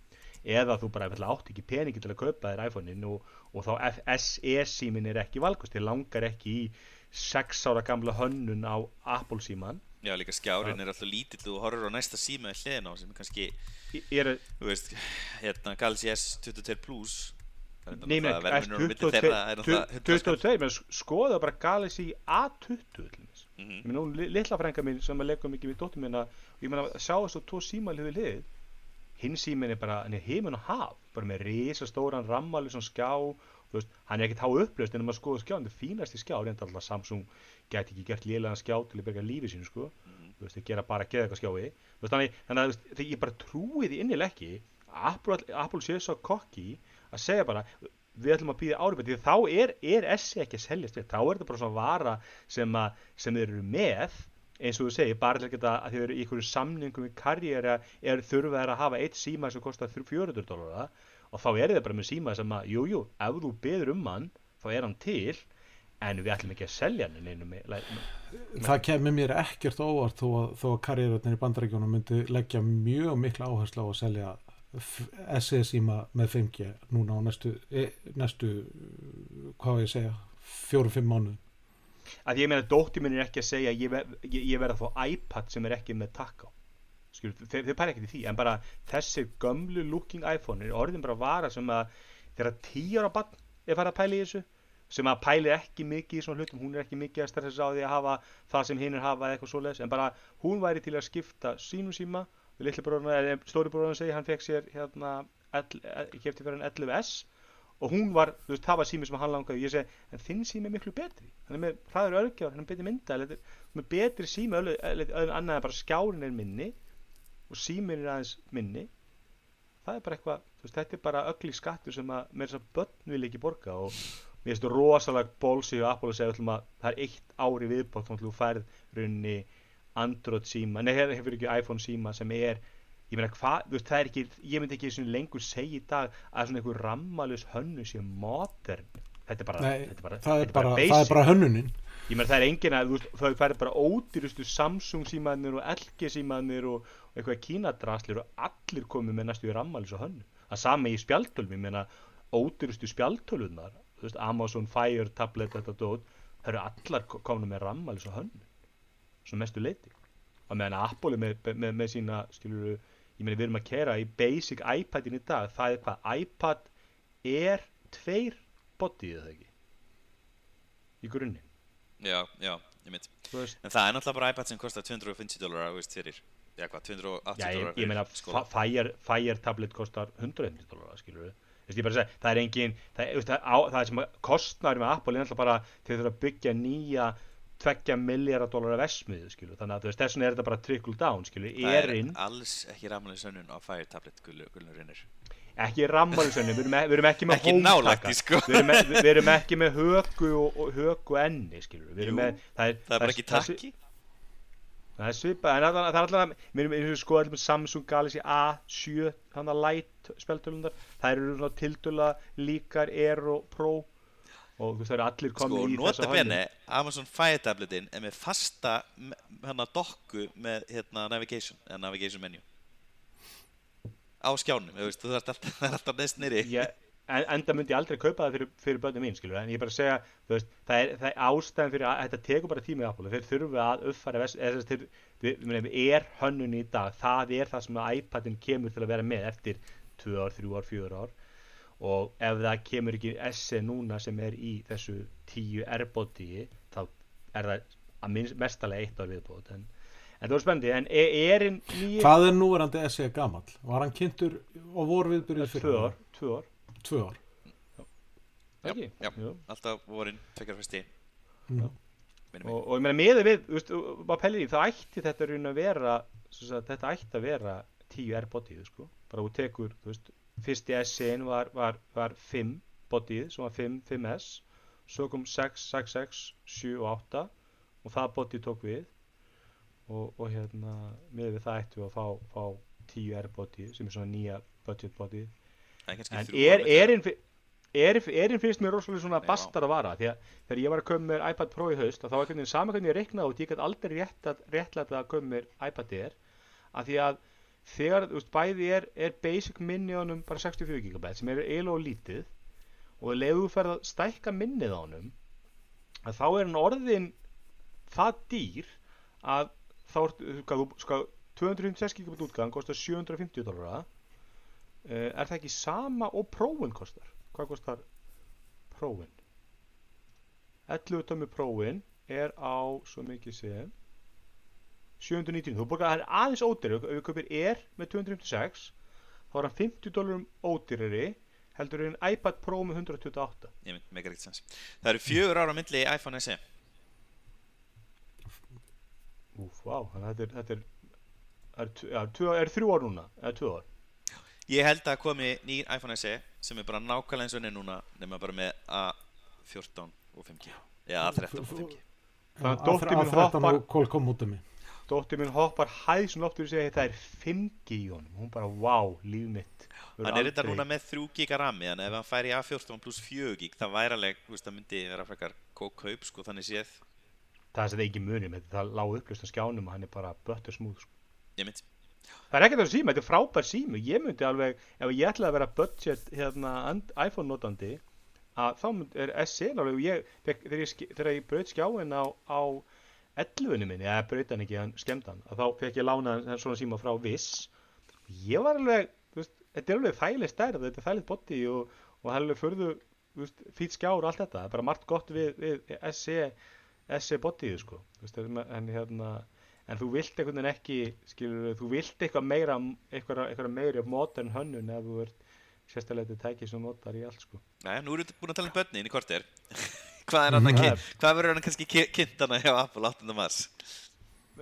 eða þú bara átt ekki peningi til að kaupa þér iPhone-in og, og þá SE símin er ekki valkost, þér langar ekki í 6 ára gamla hönnun á Apple síman Já, líka skjárin er alltaf lítill og þú horfir á næsta síma í hliðina á sem er kannski, er, þú veist, hérna Galaxy S22 Plus Það er Nei, menn, verðmunur á milli þeirra er náttúrulega 100 skall. 22, menn skoða bara Galaxy A20 til dæmis. Mhm. Ég meina, hún li- litla frænka mín sem að leikum mikið við dóttur minna, ég meina, sjá þessu tvo síma hlið við hlið, hinn símin er bara, hann er heiminn og haf, bara með risa stóran rammalur sem skjá, veist, hann er ekkert há upplöst en um að skoða skjá, hann er fínasti skjá, reynda alltaf Samsung gæti ekki gert lélegan skjá til að berga lífi sínu, sko, þú veist, þeir gera bara geða eitthvað skjái, veist, þannig, þannig að, veist, ég bara trúi því innileg ekki, að Apple, Apple sé svo kokki að segja bara, við ætlum að býða árið því þá er, er SE ekki að seljast vel. þá er þetta bara svona vara sem, að, sem þeir eru með. Eins og þú segir, bara til að geta að þau eru í einhverju samningum í karriera er þurfa þær að hafa eitt síma sem kostar 400 dólara og þá er það bara með síma sem að, jújú, jú, ef þú byður um hann þá er hann til en við ætlum ekki að selja hann með, það kemur mér ekkert á óvart þó að, þó að karriérarnir í bandarækjunum myndi leggja mjög mikla áherslu á að selja SE síma með 5G núna á næstu, e, næstu hvað ég að segja fjórum-fimm mánuðum. Að ég meina dóttir minn er ekki að segja ég, ver, ég, ég verð að fá iPad sem er ekki með takk á þeir, þeir pæla ekki til því en bara þessi gömlu looking iPhone er orðin bara vara sem að þegar tíu ára bann er farið að pæla í þessu sem að pæli ekki mikið í svona hlutum hún er ekki mikið að stressa á því að hafa það sem hinn er hafa eða eitthvað svoleiðis en bara hún væri til að skipta sínum síma og litli bróðurna, eða stóri bróðurna segi hann fekk sér hérna kefti fyrir hann 11S og hún var, þú veist, það var sími sem hann langaði. Ég segi, en þinn sími er miklu betri. Hann er með hraður örgjár, hann er betri mynda hann er betri sími, öðru annað bara skjárin er minni og símin er aðeins minni. Það er bara eitthvað, þú veist, þetta er bara ögli skattur sem að með þess að börn vil ekki borga og mér finnst þetta rosalega bólsi og Apple að segja að það er eitt ári viðbótt þá þú færð runni Android síma, nei hefur ekki iPhone síma sem er, ég meina hvað þú veist það er ekki, ég myndi ekki lengur segja í dag að svona einhver rammalus hönnu sé modern, þetta er bara, Nei, þetta er bara, það, er bara, bara er bara hönnunin. Ég meina það er engin að þú færi bara ódýrustu Samsung símaðnir og LG símaðnir og, og eitthvað kínadraslir og allir komið með næstu í rammalis og hönnu. Það sami í spjaltölum, ég meina ódýrustu spjaltölunar þú veist, Amazon Fire tablet þetta dót, það eru allar komið með rammalis og hönnu svo mestu leiti og meðan Apple með, með, með, sína skilur, ég meina við erum að kera í basic iPadin í dag, það er hvað iPad er tveir bodyið það ekki í grunni Já, já, ég mynd En það er náttúrulega bara iPad sem kostar 250 dólar veist, fyrir, já hvað, 280 Já, ég, dólar ég meina, sko. Fire, Fire tablet kostar 150 dólar, skilur við. Segja, það er engin, það, það, á, það er sem að kostnaður með Apple er alltaf bara þau þurfa að byggja nýja 2 miljardar dólar af skilur. Þannig að þess vegna er þetta bara trickle down, skilur. Það er Erinn, alls ekki rafmæli sönnun á Fire Tablet Gullur reynir. Ekki rammarinsunni, við, erum e- við erum ekki með í, sko. Við erum, með, við erum ekki með höku og, og höku enni, Við erum Jú, með, það er, Það er bara ekki takki Það er svipað, en það, er alltaf, við erum og skoðað með Samsung Galaxy A7, hann að light spjaldtölunar, það eru svona tiltöla líkar Air og Pro. Og þú veist það eru allir Sko, komið í nota þessa bene, Amazon Fire Tabletin er með fasta hérna dokku með hérna navigation, eða navigation menu. Á skjánum, þú veist, það er alltaf neðst nýri Ég, en, enda myndi ég aldrei kaupa það fyrir, fyrir börnum mín, skilur, en ég er bara að segja, veist, það er, það er ástæðan fyrir að þetta tekur bara tíma í Apple, þeir þurfa að uppfæra, er hönnun í dag, það er það sem iPadin kemur til að vera með eftir 2 ár, 3 ár, 4 ár. Og ef það kemur ekki SE núna sem er í þessu 10 airbody þá er það að minnst, mestalega eitt ár viðbót. En, en það var spennandi, en er, er einn nýju Hvað er núverandi SE gamall? Var hann kynntur og voru viðbyrjuð fyrir? tvö ár, tvö ár, ár. ekki? já. Jú. alltaf vorin, tvekjar fyrsti Mm. og, og ég meina miður við, þú veist, maður pælir í það ætti þetta raun að vera sem sagt, þetta ætti að vera 10 R bodyð sko, bara þú tekur þú veist, fyrsti S-in var, var, var 5 bodyð, sem var 5, 5S svo kom 6, 6, 6 7 og 8 og það bodyð tók við og, og hérna miður við það ættu við að fá, fá 10 R bodyð sem er svona nýja budget bodyð Er en er, fi- er, erinn finnst mér rosalega svona bastar að vara? Því að þegar ég var að koma með iPad Pro í haust þá var einhvern veginn sama hvernig ég reiknaði út ég gæti aldrei rétt að, réttlæta að koma með iPad Air. Að því að þegar, þú veist, bæði er, er basic minni á honum bara 64 GB sem er eiginlega lítið og þú ferð að stækka minnið á honum að þá er hann orðin það dýr að þá er, þú, sko, 256 GB útgang kostar 750 dólara uh, er það ekki sama og prófin kostar? Hvað kostar prófin? 11 tómi prófin er á svo mikið sem 790 þú borgar það er aðeins ódýri ef við kaupir er með 256 þá er hann 50 dólarum ódýrari heldur en iPad Pro með 128 Ég mynd, megar ekkert sens Það eru fjögur ára milli í iPhone SE Úf, vá, þannig að þetta er, þetta er, er, tvö, er þrjú ár núna eða tvö ár Ég held að komi nýr iPhone SE sem er bara nákvæmlega eins og henni núna nema bara með A14 og 5G Já, A13 og 5G Þannig að dóttir mín A13 hoppar- og Qualcomm út um mig. dóttir minn hoppar hæðsum loftur og segir það er 5G í honum hún bara, wow, líf mitt Hann er þetta núna með 3 giga rami en ef hann færi í A14 pluss 4 gig það væri alveg, það myndi vera frekar kókaup sko þannig séð það er þetta ekki munum, þetta er lág upplust á skjánum og hann er bara böttur smúð sko. Ég mynd, það er ekkert að síma, þetta er frábær sími. Ég myndi alveg, ef ég ætlaði að vera budget hérna, iPhone notandi að þá mynd- er SE alveg, ég, þegar ég, ég braut skjáin á, á 11 minni, eða braut hann ekki, hann skemmt hann, þá fekk ég lána svona síma frá Viss. Ég var alveg, veist, þetta er alveg þægileg stærð, þetta er þægilegt body og, og það er alveg förðu, fýt skjár og allt þetta, það er bara margt gott við, við SE, SE bodyið, sko, veist, en hérna, en þú vilt einhvern veginn ekki, skilur, þú vilt eitthvað meira, eitthvað, eitthvað meira modern hönnun ef þú ert sérstaklega þetta tæki sem notar í allt, sko. Næja, nú erum við búin að tala um börnin í korter. hvað hann að kynna? Hvað verður hann kannski ki- kynnt hana hjá Apple 8. mars?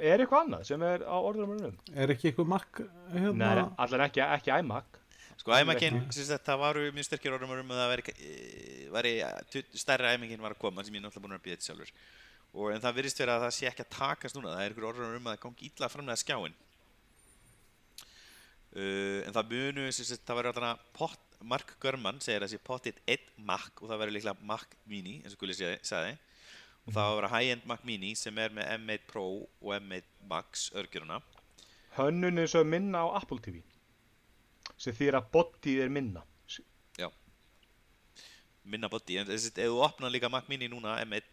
Er eitthvað annað sem er á orðunum Er ekki eitthvað makk hérna? Nei, allan ekki, ekki iMac. Sko, sagt, það varu mjög sterkir orðum um að það væri, eh, væri tut- stærri iMac-in var að koma sem ég er náttúrulega búin að býða þetta sjálfur. Og, en það virðist vera að það sé ekki að takast núna, það er ykkur orðum um að það gangi illa að framlega skjáin. Uh, en það munu, það verður alltaf pot, Mark Gurman segir að það sé potið 1 Mac og það verður líklega Mac Mini, eins og Gulli sagði. Og það vera high-end Mac Mini sem er með M1 Pro og M1 Max örgjuruna. Hönnun er svo minna á Apple TV. Sem þýr að bodyið er minna. minna body, en þessi, ef þú opnar líka Mac Mini núna M1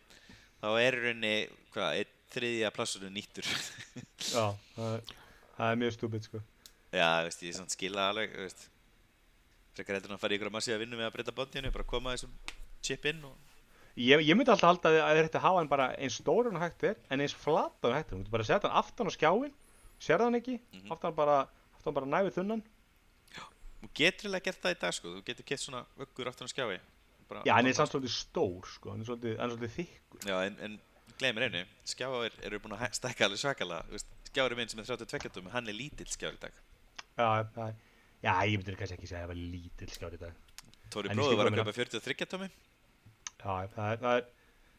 þá er rauninni, hvað, þriðja plassurinn nýttur Já, það er, það er mjög stúbid, sko. já, veist, ég skila alveg frekar heldur en að fara í ykkur að massíða vinnu með að breyta bodyinu, bara koma þessum chip inn og Ég, ég myndi alltaf halda að er hægt að hafa hann bara eins stóran og hægt er, en eins flatan og hægt er. Þú myndi bara setja hann aftan á skjáin, sér hann ekki, Mhm. aftan bara, aftan bara næfið þunnan. þú getur eiginlega gert það í dag sko, þú getur kett svona vöggur aftur á skjái bara Já, hann er samt svolítið stór sko, hann er svolítið, hann er svolítið þykkur. Já, en, en glemir einu, skjáður eru búin að stækka alveg svakala skjáður er minn sem er 32 tum, hann er lítill skjáður í dag. Já, já ég myndir kannski ekki segja að það var lítill skjáður í dag. Tóri bróður var að köpa 43 tumi Já, það er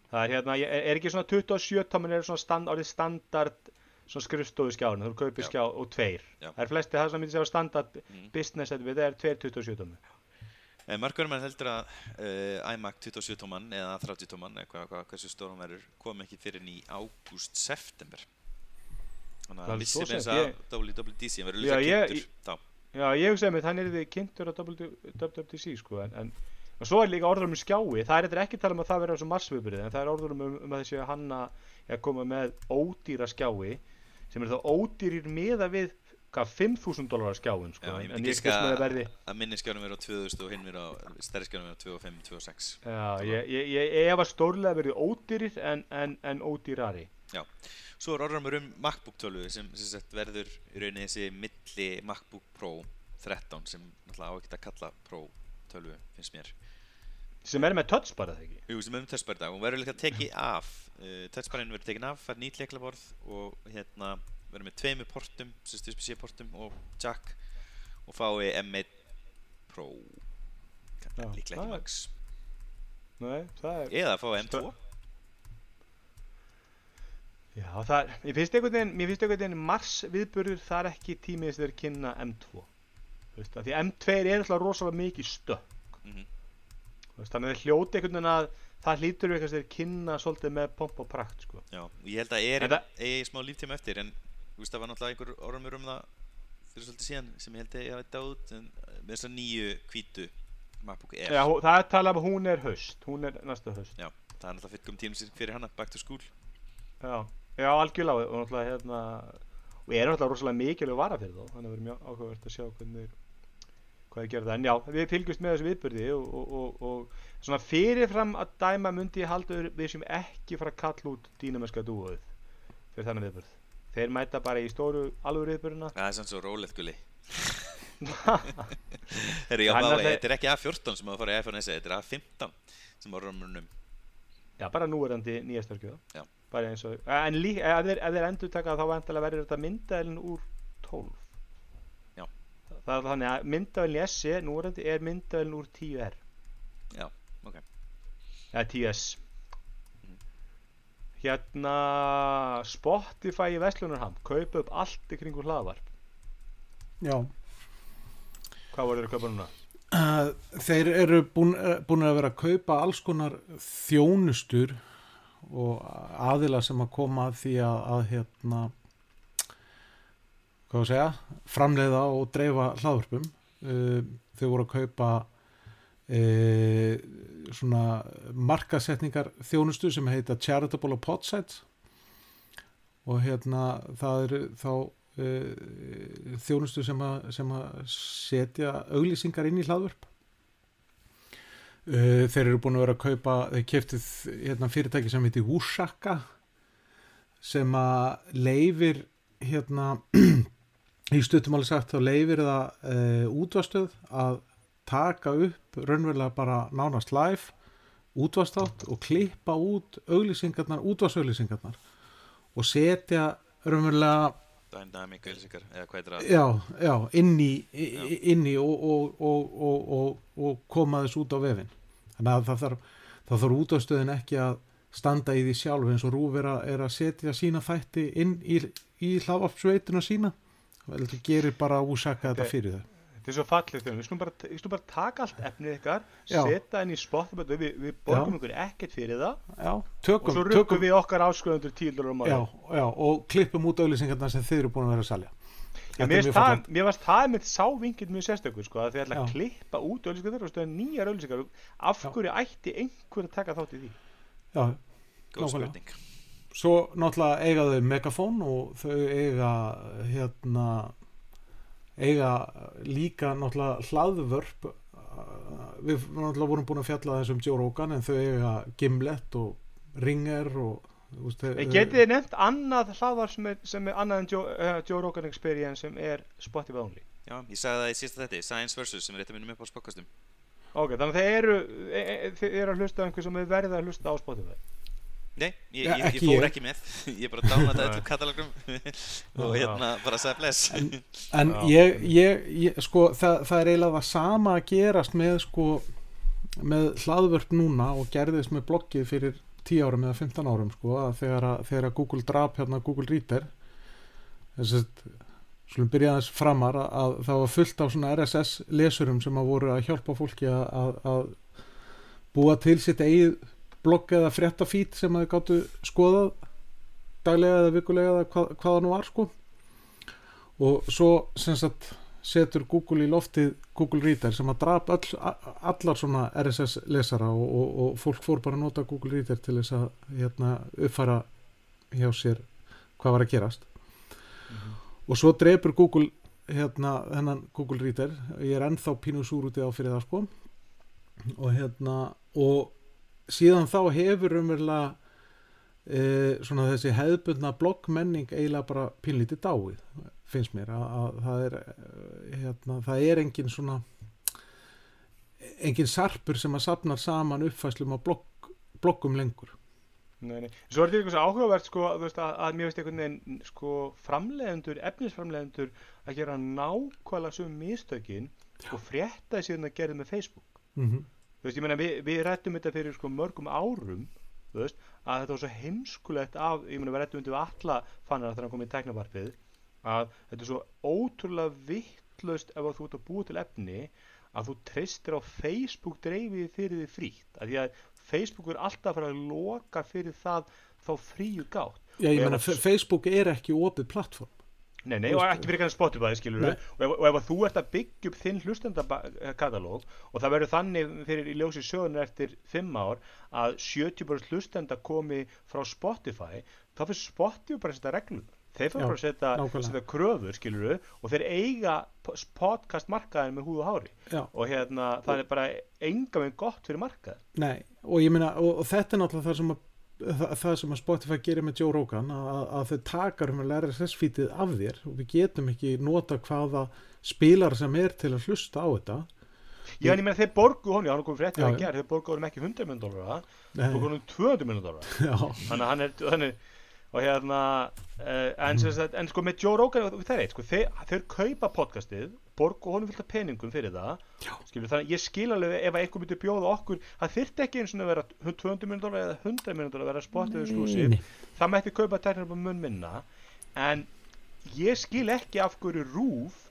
það er hérna, er, er ekki svona 27 tumin er svona stand, orðið standard svona skrifstofu skjáðurna, þú kaupir skjáð og tveir. Já. það er flesti það sem myndir segja standard mm. business, þetta er 227 Eh, Markverðum er heldur að uh, iMac 27 tómann eða 30 tómann eða hvað, hvað, hversu stórum verður kom ekki fyrir ný ágúst-september. Þannig að vissi meins að WWDC verður líka kynntur þá. Já, ég hugsaði með þannig að það er kynntur á WWDC sko en, en, en svo er líka orður um skjái, það er eitthvað ekki tala um að það verður svona marsviðbyrðið en það er orður um, um að þessi hanna koma með ódýra skjái sem er þá ódýrir meða við hvað, 5.000 dólarar skjáin, sko, Já, ég myndi með að verði, að minni skjánum verður á 2000 og hinn verður á stærri skjánum verður á 25, 26 já, ég, ég, ég, ég var stórlega verið ódýrir en, en, en ódýrari. Svo er orðramur um MacBook 12 sem, sem verður í rauninni þessi milli MacBook Pro 13 sem náttúrulega á ekkert að kalla Pro 12 finnst mér Sem er með touch bara, það ekki? Jú, sem er um touchbar í dag og verður líka tekið af uh, touchbarinn verður tekið af, fær nýtt leiklaborð og hérna verður með tveimur portum USB portum og jack og fái M1 Pro Já, líklega það ekki er- max Nei, það er, eða fái M2 já, það er, mér finnst einhvern veginn, mér finnst einhvern veginn mars viðburður, það er ekki tímið sem þeir kynna M2. Þú veist, af því M2 er alltaf rosalega mikið stökk. mm Þú veist, þannig að þeir hljóti einhvern veginn að það hlýtur við eitthvað sem þeir kynna svolítið með pomp og prakt sko. Já, ég held að er það- eigi smá líftíma eftir en þú veist það var náttúrulega einhver orðumur um það fyrir svolítið síðan sem ég held að ég hafi dáð en uh, með þess að nýju hvítu MacBook Air. Já, það er talað um að hún er haust, hún er næsta haust. Já, það er náttúrulega fyrir tíma fyrir hana, back to school. Já, já algjörlega og náttúrulega hérna og er náttúrulega rosalega mikilvæg vara fyrir þá þannig að mjög áhugavert að sjá hvernig hvað það, en já, við fylgjumst með þessu viðbyrði og, og, og, og svona fyrirfram að dæma myndi ég halda við- sem ekki fara að kalla út dýnamennska dúoð fyrir þannig viðbyrð þeir mæta bara í stóru alvöru viðbyrðina Það er samt svo rólegt gulli. Er þetta er ekki A14 sem að fara í SE, þetta er A15 sem var orðumurinn um já, bara núverandi eins og, en líka, ef þeir, þeir endur taka þá verður þetta myndaðilin úr 12 Já. það er þannig að myndaðilin í SE núverandi er myndaðilin úr 10R Já, ok. Eða 10S Mhm. Hérna Spotify í Vestlunarham kaupa upp allt í kringu hlaðvarp Já. hvað voru þeir að kaupa núna? Uh, þeir eru búin, búin að vera að kaupa alls konar þjónustur og aðila sem að koma að því að, að hérna hvað að segja framleiða og dreifa hlaðvörpum uh, þau voru að kaupa svona markasetningar þjónustu sem heita Charitable og Podsites og hérna það eru þá e, þjónustu sem að, sem að setja auglýsingar inn í hlaðvörp e, þeir eru búin að vera að kaupa þeir keftið hérna, fyrirtæki sem heitir Wusaka sem að leifir hérna í stuttum alveg sagt þá leifir það e, útvastöð að taka upp raunverulega bara nánast live útvastátt og klippa út auglýsingarnar, útvastauglýsingarnar og setja raunverulega Dynamic auðlýsingar eða hvað er það? Já, já, inn í, í- inn í og, og, og, og, og, og koma þess út á vefin þannig að það þarf, þarf útastöðin ekki að standa í því sjálf eins og Rúf er að, er að setja sína þætti inn í, í hlaðvarpsveituna sína. Það gerir bara úsaka þetta Ok. fyrir þau Þetta er svo fallið þegar við skulum bara, bara taka allt efnið ykkar, Já. setja inn í Spotify, við, við borgum Já. ykkur ekkert fyrir það já, og tökum, svo rukkum tökum við okkar áskröðundur tílur um já, já, og klippum út auglýsingarna sem þið eru búin að vera að salja er Mér mjög finnst það, fallegt. mér varst það með sávingill mjög sérstökur sko, að þið ætla að Já. klippa út auðlýsingar og stöða nýjar auðlýsingar af Já. hverju ætti einhver að taka þátt í því já, Góð Nákvæmlega. spurning svo náttúrulega eiga þau megafón og þau eiga hérna eiga líka náttúrulega hlaðvörp uh, við náttúrulega vorum búin að fjalla þess um Joe Rogan en þau eiga Gimlet og Ringer og getið þið nefnt annað hlaðvar sem sem er annað en Joe, uh, Joe Rogan Experience sem er Spotify only Já, ég sagði það í sísta þetta Science vs. sem er eitt af minnum upp á spokkastum Ok, þannig að þeir eru, e, e, þið eru að hlusta á einhver sem er verið að hlusta á Spotify Nei, ég, Ja, ég, ég fór ég. ekki með. Ég bara dánaði þetta katalogum og hérna bara sagði bless. En Já. ég, ég, ég sko það, það er eiginlega það sama að gerast með sko með hlaðvörp núna og gerðist með bloggið fyrir 10 árum eða 15 árum sko að þegar að, þegar að Google drap hérna Google Reader þess að skulum byrja aðeins framar að, að það var fullt af svona RSS lesurum sem að voru að hjálpa fólki að, að, að búa til sitt eigið blogg eða fréttafít sem að þau gáttu skoðað daglega eða vikulega eða hvað, hvað það nú var sko. Og svo sem sagt setur Google í loftið Google Reader sem að drap öll, a- allar svona RSS lesara og, og, og fólk fór bara að nota Google Reader til þess að hérna, uppfæra hjá sér hvað var að gerast. Og svo drepur Google hérna, hennan Google Reader. Ég er ennþá pínu súr út í á fyrir það sko. Og hérna og síðan þá hefur umverulega e, svona þessi hefðbundna bloggmenning eiginlega bara pínlítið dáið finnst mér. Að, að það er eh, hérna, það er engin svona engin sarpur sem að sapnar saman uppfæslum á blogg, bloggum lengur. Nei, nei. Svo er þetta eitthvað svo áhugavert sko, veist, að, að mér veist einhvern veginn sko, framleiðendur, efnisframleiðendur að gera nákvæmlega sögum mistökin og frétta síðan að gera með Facebook. Mm þú veist, ég meina við, við rættum þetta fyrir sko, mörgum árum þú veist, að þetta var svo heimskulegt af, ég meina við rættum þetta við alla fannar þegar hann kom í tæknavarpið að þetta er svo ótrúlega vittlaust ef þú ert að búa til efni að þú treystir á Facebook dreifið fyrir því frítt. Að því að Facebook er alltaf að fara að loka fyrir það þá fríu gátt. Já, ég meina, Facebook er ekki opið plattform Nei, nei, og ekki fyrir kannar Spotify, skilur Nei. og og ef þú ert að byggja upp þinn hlustendakatalóg og það verður þannig fyrir í ljósi sögunar eftir fimm ár að 70% hlustenda komi frá Spotify, þá fyrir Spotify bara að setja reglur. Þeir fyrir bara að setja, setja kröfur, skilur og þeir eiga po- podcast markaðin með húð og hári Já, og hérna, það er bara enga með gott fyrir markað nei, og ég meina og, og þetta er náttúrulega það sem að það, það sem að Spotify gerir með Joe Rogan að, að þau takar um að læra RSS-fítið af þér og við getum ekki nota hvaða spilar sem er til að hlusta á þetta. Já, en ég meina þeir borgu honum, hann er komið fréttið að gera, þeir borgu honum ekki 100 miljonar dólara, Nei, borgu honum 200 miljonar dólara já, þannig að hann er þannig, og hérna uh, en, mm. en sko með Joe Rogan það er eitt, sko, þeir, þeir kaupa podcastið borgu honum fullt af peningum fyrir það skilur, þannig að ég skil alveg ef eitthvað myndi bjóða okkur, það þyrfti ekki eins og að vera 200 minnum dólar eða 100 minnum dólar að vera spottið exclusive, Nei, það mætti kaupa tæknir upp mun minna en ég skil ekki af hverju rúf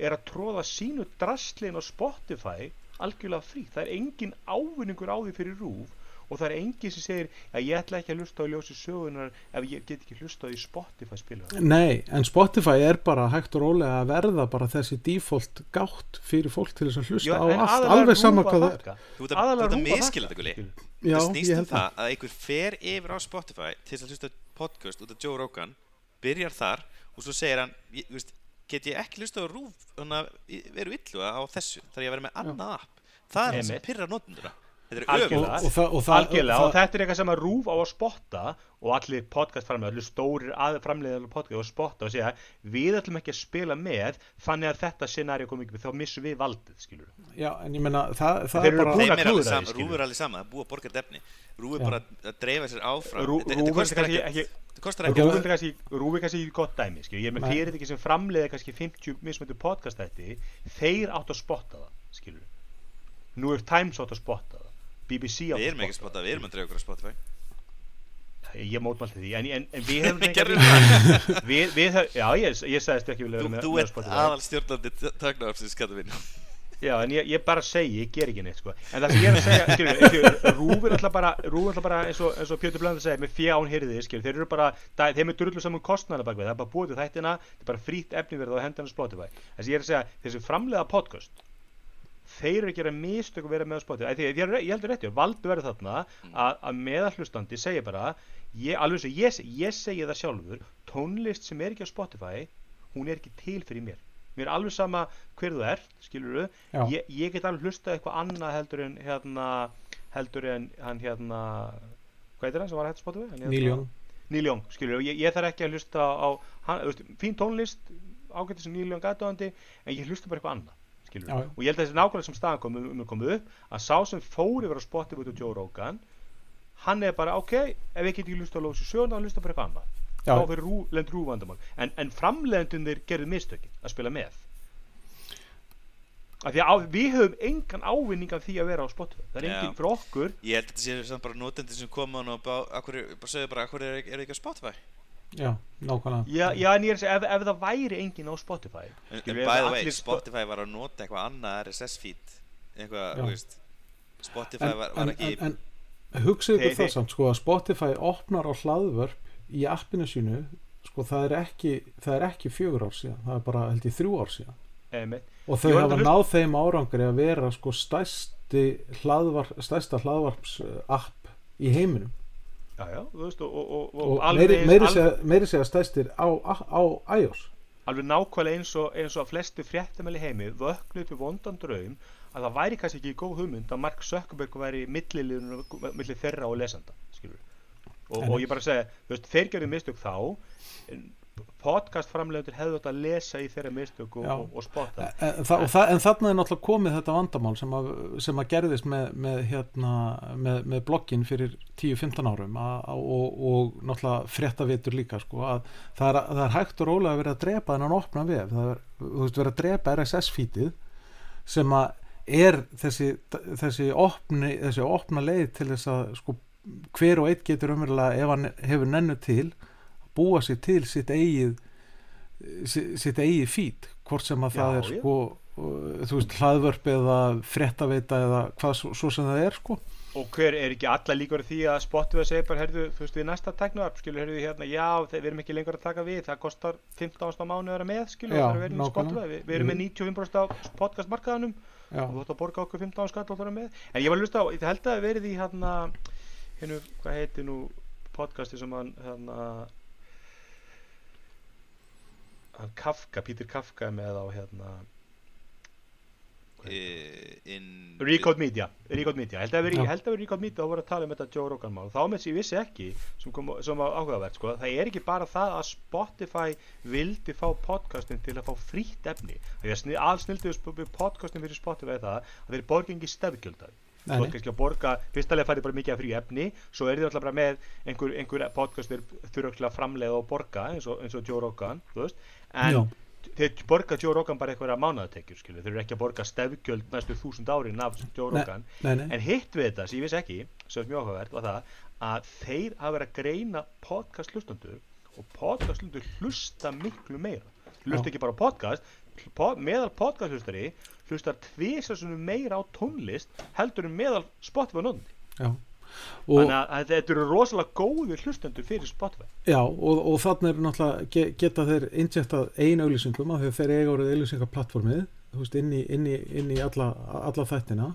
er að tróða sínu drastlin á Spotify algjörlega frí, það er engin ávinningur á því fyrir rúf og það er enginn sem segir að ég ætla ekki að hlusta á ljósi sögunar ef ég get ekki hlusta á í Spotify spilur Nei, en Spotify er bara hægt og rólega að verða bara þessi default gátt fyrir fólk til þess að hlusta á allt, alveg sama hvað það er. Þú ert að- að miskila þetta guli Já, Það snýst um það. að einhver fer yfir á Spotify til þess að hlusta á podcast út af Joe Rogan byrjar þar og svo segir hann ég, þú veist, get ég ekki hlusta á rúf þannig að veru illu á þessu þar ég að vera með annað app? Það er það sem þetta er Algjörlega. og, og, það, Algjörlega, og og þetta er eitthvað sem að rúf á að spotta og allir podcast framlega, allir stórir framlega podcast og spotta og segja við ætlum ekki að spila með þannig að þetta scenari kom ekki, þá missum við valdið skilur Já, en ég meina það, það er bara þeim er alveg sama, rúf er alveg sama það er búið að borga defni rúf er bara að dreifa sér áfram. Rú- Þetta- Rúf þetta er kostar ekki- þetta kostar ekkert. Rúf er kannski, Rúf er kannski ekki gott dæmi skilur. ég er með Nei. fyrirtæki sem framleiði kannski 50 mismöndu podcast þetta þeir átt að spotta það skilur New York Times átt að spotta það BBC við að erum ekki að spotta við erum að dreifa okkur á Spotify. Ég mótmælti því en, en, en við hefum það. Við, við, hef- já ég, ég sagðist ekki vilja þú, vera með, þú með ert Spotify. aðal stjórnandi taknaðarfsins skattu minn Já, en ég, ég bara segi, ég ger ekki neitt sko. En það sem ég er að segja, skilur, skilur Rúf er alltaf bara, Rúf er alltaf bara eins og, eins og Pjötur Blöndar segir, með fján hyrði, skilur Þeir eru bara, það, þeim er drullu saman kostnæðan bak við Það er bara búið til þættina, það er bara frýtt efniverð á hendana Spotify. Það sem ég er að segja, þessi framlega podcast Þeir eru að gera mistök að vera með á Spotify Því, ég, ég heldur rétti, valdu verið þarna að, að meðallustandi segja bara ég, Alveg svo, ég, ég segi það sjálfur Tónlist sem er ekki á Spotify Hún er ekki til fyrir mér Mér er alveg sama hver þú ert, skilur Já. ég, get alveg hlustað eitthvað annað heldur en hérna heldur en hann hérna hvað heitir hann sem var að hætta Spotify? Hérna- Neil Young, skilur ég, ég þarf ekki að hlusta á hann, þú veist, fín tónlist ágættis sem Young aðdóðandi en ég hlusta bara eitthvað annað. Og ég held að þessi nákvæmlega sem staðan kom um, um að koma upp að sá sem fór yfir á Spotify út á Joe Rogan hann er bara ok ef ég get ekki hlusta á Lósi Sjön þá hlusta bara eitthvað annað. Já. þá fyrir rú, lend rúvandamál en, en framleiðendunir gerðu mistökin að spila með. Af því að á, við höfum engan ávinning af því að vera á Spotify það er Já. enginn fyrir okkur. Ég held að þetta samt bara notendur sem koma og akkur, bara sögðu bara, akkur er, er ekki á Spotify Já, nákvæmlega. Já, já en ég er að segja ef, ef það væri enginn á Spotify en, by the way, Spotify var að nota eitthvað annað RSS feed eitthvað, þú veist. Spotify en, var, var en, ekki en, en hugsið ykkur það samt sko að Spotify opnar á hlaðvörp í appinu sínu sko það er ekki, það er ekki fjögur ár síðan það er bara held ég þrjú ár síðan. Einmitt. og þau hafa náð þeim árangri að vera sko stærsti hlaðvarp, stærsta hlaðvarps app í heiminum já, já, þú veist og, og, og, og alveg, meiri, meiri, segja, stærstir á, á, á iOS. Alveg nákvæmlega eins og, eins og að flestu fréttamæli heimi vöknu upp í vondan draum að það væri kannski ekki góð hugmynd að Mark Zuckerberg væri milliliðun milli þeirra og lesanda skilur og, ég bara segja, þú veist, þeir gerðu mistök þá en podcast framleiðundur hefðu átt að lesa í þeirra mistök og, og, spotta. En, þa og þa en þarna er náttúrulega komið þetta vandamál sem að, sem að gerðist með, með, hérna, með, með bloggin fyrir 10-15 árum og, og náttúrulega fréttavitur líka sko, að það er, það er hægt og rólega að vera að drepa þennan opna vef. Það er veist, vera að drepa RSS fítið sem að er þessi, þessi, opni, þessi opna leið til þess að sko, hver og einn getur umverulega ef hann hefur nennu til búa sér til sitt eigið si- sitt eigið fít hvort sem að það Já, er já. sko uh, þú veist hlaðvörp eða fréttaveita eða hvað svo, svo sem það er sko. Og hver er ekki alla líkur því að Spotify segir bara, herðu, þú veist við næsta teknoarp skilur, herðu hérna, já, við erum ekki lengur að taka við það kostar 15 á mánu að vera með skilur, Já, það er að vera nákvæmlega. Spotify. Við, við erum með 95% á podcast markaðanum já, og þú ætti að borga okkur 15 skall og það er með. En ég var að hlusta á, ég held að það verið í hérna, hérna, hvað heiti nú podcasti sem hann hérna hann Kafka, Peter Kafka er með á hérna uh, in Recode Media, Recode Media, held að veri, Já. held að veri Recode Media og voru að tala um þetta Joe Rogan mál, þá með þess að ég vissi ekki sem, kom, sem var áhugavert, sko, það er ekki bara það að Spotify vildi fá podcastin til að fá frítt efni. Því að sni- allsnildu podcastin fyrir Spotify er það að þeir borga engi stefgjöldar þú nei. ert kannski að borga, fyrstulega færði bara mikið af frí efni svo er þið alltaf bara með einhver, einhver podcast þeir þurfa að framleiða og borga eins og, eins og Joe Rogan, en Já. þeir borga Joe Rogan bara einhverja mánaðatekjur skilur, þeir eru ekki að borga stefgjöld næstu þúsund árin af Joe Nei, Rogan nei, nei. en hitt við þetta sem ég vissi ekki sem er mjög áhugavert var það að þeir hafa verið að greina podcast hlustandur og podcast hlustandur hlusta miklu meira hlusta ekki bara á podcast po meðal podcast hlustari hlustar tvisasunum meira á tónlist heldur en meðal Spotify og, Þannig að þetta eru rosalega góðir hlustendur fyrir Spotify. Já, og, og þannig er náttúrulega ge, geta þeir injektað ein auglýsingum af því að þeir eiga orðið auglýsingaplattformið inn í, inn í, inn í alla, alla þættina.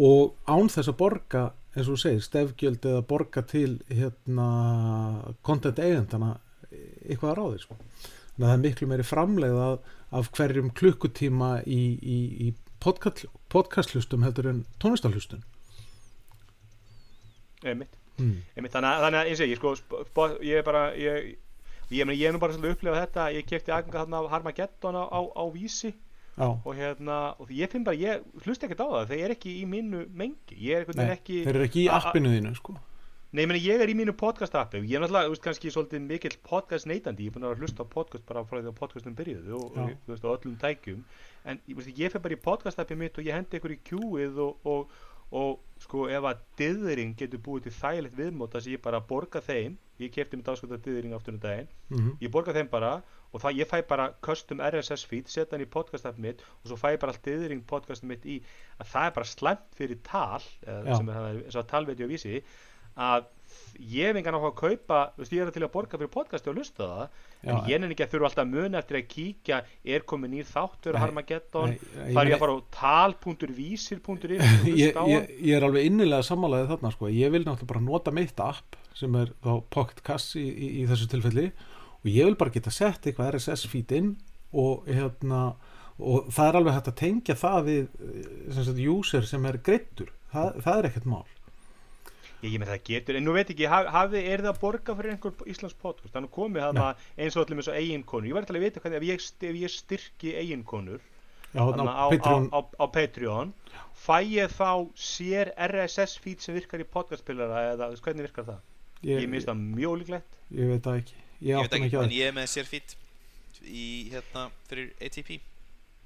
Og án þess að borga eins og þú segir, stefgjöld eða borga til hérna content eigandana eitthvað að ráði sko. Þannig að það er miklu meiri framleið af, hverjum klukkutíma í, í, í podcast, podcastlustum heldur en tónlistarlustun einmitt, mm. einmitt. Þannig, að, þannig að eins og ég sko, ég er bara ég, ég, meni, ég er nú bara svolítið upplifað þetta ég kefti aðganga þarna af Harmageddon á, á, á vísi Já, og hérna og ég finn bara, ég hlust ekkert á það þeir er ekki í mínu mengi ég er nei, ekki þeir eru ekki í appinu þínu sko. Nei, meni, ég er í mínu podcast appi ég er náttúrulega, þú veist, kannski svolítið mikill podcast neytandi, ég er búin að hlusta á podcast bara frá því að podcastum byrjuðu og, og þú veist, á öllum tækjum. En veist, ég fer bara í podcast appi mitt og ég hendi ykkur í kjúið og, og, og sko, ef að dyðring getur búið til þægilegt viðmót þess að ég bara borga þeim ég kefti mitt áskölda dyðring aftur um daginn mm ég borga þeim bara og það ég fæ bara custom RSS feed, setja hann í podcast app mitt og svo fæ ég bara allt dyðring podcastum mitt í að það er bara slæmt fyrir tal eða, sem er það eins og talveit og vísi að ég hef engan á að kaupa þú veist, ég er til að borga fyrir podcasti og lusta það Já, en ég nenni ekki að þurfa alltaf að muna eftir að kíkja er komið nýr þáttur Nei, Harmageddon, nei, ég að fara á tal.vísir.is ég, ég, ég er alveg innilega sammálaðið þarna sko. ég vil náttúrulega bara nota mitt app sem er þá Pocket Cast í, í, í þessu tilfelli og ég vil bara geta sett eitthvað RSS feed inn og hérna og það er alveg hægt að tengja það við eh, sem sagt, user sem er greittur það, það er ekkert mál Ég, ég með það getur, en nú veit ekki, haf, hafi, er það að borga fyrir einhver Íslands podcast? Þannig komið það eins og allir með svo eiginkonur. Ég var alltaf að vita hvernig ef ég, ef ég styrki eiginkonur Já, á, á, Patreon, á, á, á Patreon, fæ ég þá sér RSS feed sem virkar í podcastspilara eða hvernig virkar það? Ég, ég, minnst það mjög ólíklegt. ég veit það ekki ég, Ég veit ekki, ekki en ég er með sérfít í hérna fyrir ATP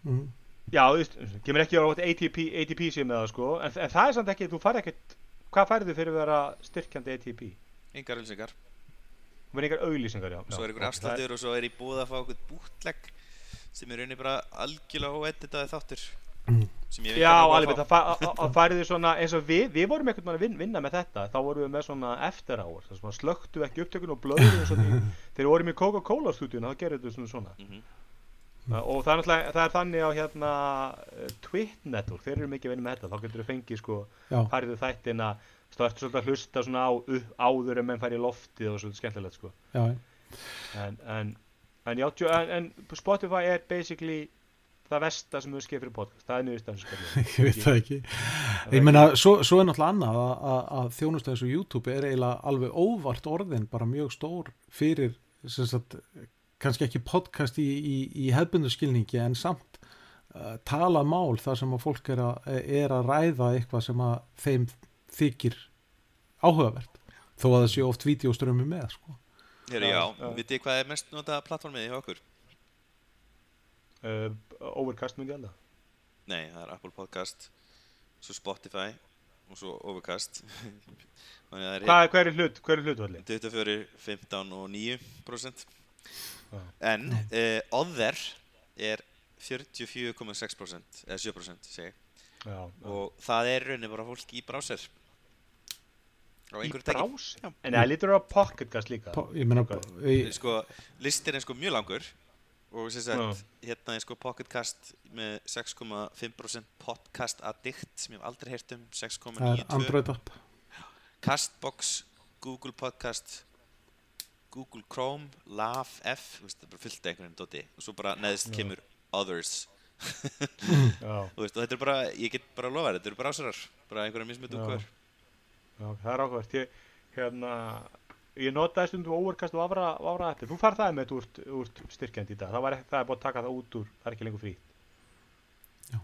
mm. Já, þú veist, kemur ekki á ATP, ATP sé með það sko, en, en það er samt ekki, þú fær ekkert, hvað færðu fyrir að vera styrkjandi ATP? Engar verður einhver auglýsingar, já. Svo er ykkur ok, afslættur og svo er ég búið að fá okkur bútlegg sem er rauninni bara algjörlega óeditaði þáttur Mm. sem ég Já, alveg, fá. það þið svona eins og við, við vorum ekkert mann að vin, vinna með þetta, þá vorum við með svona eftir áur, slöktu ekki upptökun og í- þegar við vorum í Coca-Cola stúdíun, þá gerðu þetta svona svona. Mhm. Uh, og það er, það er þannig á hérna uh, Twit Network, þeir eru mikið að vinna með þetta, þá getur við fengið sko, færið þættina, þá ertu svolítið að hlusta svona á upp, áður en menn fær í loftið og svolítið skemmtilegt sko. já, En, en, en en, Spotify er basically það versta sem við skeið fyrir podcast, það er skemmtilegt. ég veit það ekki Ég meina, svo, svo er náttúrulega annað að, að, að þjónustu eins og YouTube er eiginlega alveg óvart orðin, bara mjög stór fyrir, sagt, kannski ekki podcast í, í, í hefbundu skilningi en samt uh, talað mál þar sem að fólk er að, er að ræða eitthvað sem að þeim þykir áhugavert þó að það sé oft vídeoströmmi með, sko. Heru, Já, já, já. vitið hvað er mest notað plattformið hjá okkur? uh, Overcast held að Nei, það er Apple Podcast svo Spotify og svo Overcast er Hvað, hver er hlut, hver er hlutvalli? 24, 15 og 9% Já. En uh, Other er 44,6% eða 7% segi. Já, og það er rauninni bara fólk í browser á í brás? Já. En það lítur á pocketcast líka Po- Ég meina, Ok. ég, sko, listin er sko mjög langur og sagt, hérna er sko Pocketcast með 6,5% Podcast Addict sem ég hef aldrei heyrt um það er 6,92 Android app. Castbox, Google Podcast Google Chrome, Lav F þú veist, það er bara fullt af einhverjum doti. Og svo bara neðst Já. kemur Others. Veist, og þetta er bara, ég get bara að lofa þér, þetta eru bara einhverja mismötu Já. útkvæður já, það er áhugavert. Ég, hérna Ég notaði stundum Overcast og Vafra, Vafra appi Þú fær það með þetta úr, úr styrkjandi í dag. Það, var, ekki- það er búin að taka það út úr Það er ekki lengur frí Já.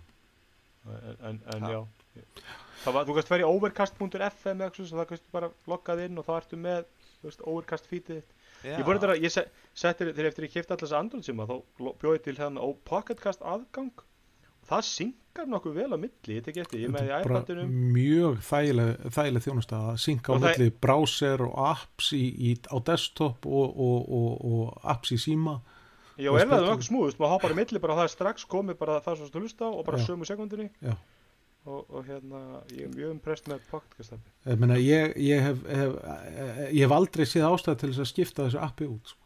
En, en, já Það var, þú kannst vera í overcast.fm eða eitthvað það kannst bara loggað inn og þá ertu með þú veist, overcast feedið þitt Ég fór þetta að, ég se- setti þegar eftir ég kipta allas Android síma þá bjóði til hérna ó Pocketcast aðgang. Og það syngar nokkuð vel á milli, ég tek eftir, ég er með í bara iPadinum. mjög þægileg, þægileg þjónusta. Að synka á Og það- milli browser og apps í, í, á desktop og, og, og, og apps í síma. Já, er það spjallum. nokkuð smúðust, maður hoppar í milli bara það er strax komið bara það sem þú hlusta á og bara sömu sekundinni Já. Og, og hérna, ég er mjög impressed með podcast appi. Ég, ég, ég, hef, hef, ég hef aldrei séð ástæð til þess að skipta þessu appi út sko.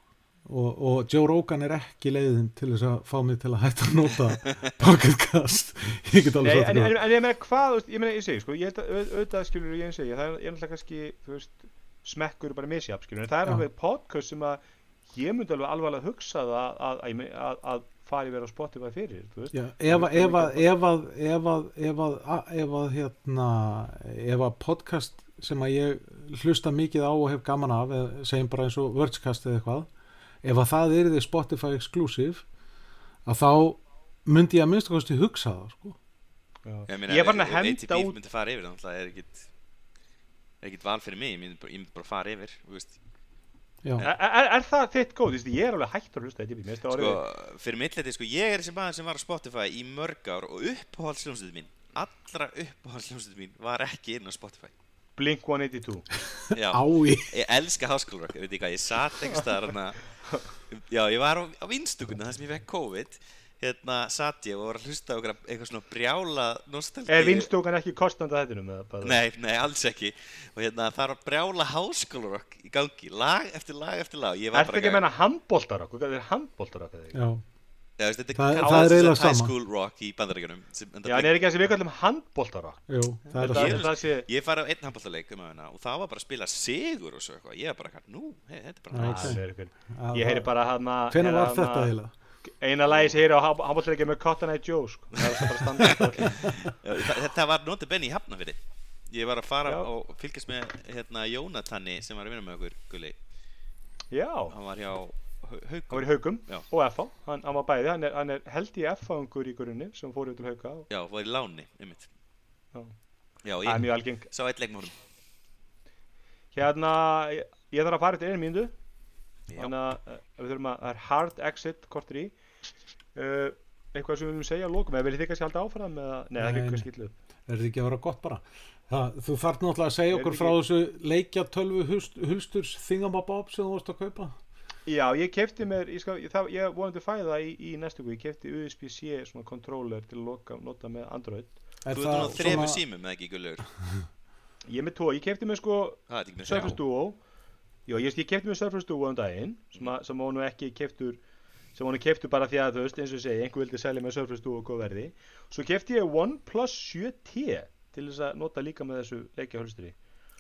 og, og Joe Rogan er ekki leiðin til þess að fá mig til að hætta að nota Pocketcast ég get alveg en, sagt en, það en ég meina hvað, ég meina, ég segi, sko, ég auðvitað skilur ég segi, það er, náttúrulega kannski, þú veist, smekkur bara misjafn, skilur, en það er alveg podcast sem að ég myndi alveg alvarlega hugsa það að, að, að, ég meina, að, að fari verið á Spotify fyrir, veist. Já, ef, að- ef, að- ef, að, ef, að, ef, að, ef að hérna ef að podcast sem að ég hlusta mikið á og hef gaman af segjum bara eins og Wordscast eða eitthvað ef að það er því Spotify exclusive að þá myndi ég að minnst kosti hugsa það sko. Ég, Ég er farin að henda ATP út myndi fara yfir þannig að það er ekkit ekkit val fyrir mig, ég myndi bara, ég myndi bara fara yfir þú veist. Já, Er, er, er það þitt góð? Veist, Ég er alveg hættur að hlusta þetta sko, fyrir milleti, sko, ég er þessi maður sem var á Spotify í mörg ár og uppáhaldsljómsveitin mín allra uppáhaldsljómsveitin mín var ekki inn á Spotify. Blink 182 Já, ái. Ég elska háskólarokk, ég veit ekki hvað, ég satt einhvers staðar hana, já, ég var á, á vinstungunni þar sem ég fekk COVID hérna satt ég og var að hlusta á okkur eitthvað svona brjála nostalgíu Er vinstúkan ekki eða bara- Nei, nei, alls ekki og hérna það er að brjála háskólarokk í gangi, lag eftir lag eftir lag ég var Ertu ekki að menna handbóltarokk? Hvað er handbóltarokk? eða ekki? Já, Já, veist, þetta Það- er það er high sama. school rock í bandaríkjunum sem, en Já, það en er ekki þessi við kallum handbóltarokk? jú, það er Þetta- það Ég- það sé Ég fari á einn handbóltaleik um hana og það var bara að spila sigur og svo eitthvað Ég var bara nú, hey, þetta er bara Eiginlega? Eina ég heyri á handbóltarokki með Cotton Eye Joe sko. Þetta var noti benni í Hafnafyrði Ég var að fara Já. og fylgjast með hérna, Jónatanni sem var að vinna með okkur Gulli Já, Hann var hjá Hau- hann var í haugum Já. og FH Hann, hann var bæði, hann er, hann er held í FH-ungur í grunni sem fór út til hauga og Já, var í láni, einmitt Já. Já, er ég mjög algeng sá eitt leik með honum Hérna, ég, ég þarf að fara eftir einu mínútu Já. Þannig að uh, við þurfum að, það er hard exit kortur í. Uh, Eitthvað sem við viljum segja að lókum Eða viljið þið kannski halda áfram eða, nei, það er Nei, ekki nei. kannski illu Er þetta ekki að vera gott bara? Það, þú þarf náttúrulega að segja Er okkur frá þessu leikja tölvu hulsturs þingamabob sem þú vorst að kaupa. Já, ég kefti mér, ég, skal, ég, það, ég vonandi fæða í, í næstu guð Ég kefti USB-C svona controller til að loka, nota með Android. Er Þú ert á þremur símum, eða ekki, Gullur? Ég með tvo, ég kefti mér sko Það er ekki með Surface Duo Já, ég, ég kefti mér Surface Duo um daginn sem, að, sem nú ekki keftur sem nú keftur bara því að þú veist eins og ég segi einhver vildi selja með Surface Duo góð verði. Svo kefti ég OnePlus 7T til þess að nota líka með þessu leikja hölstri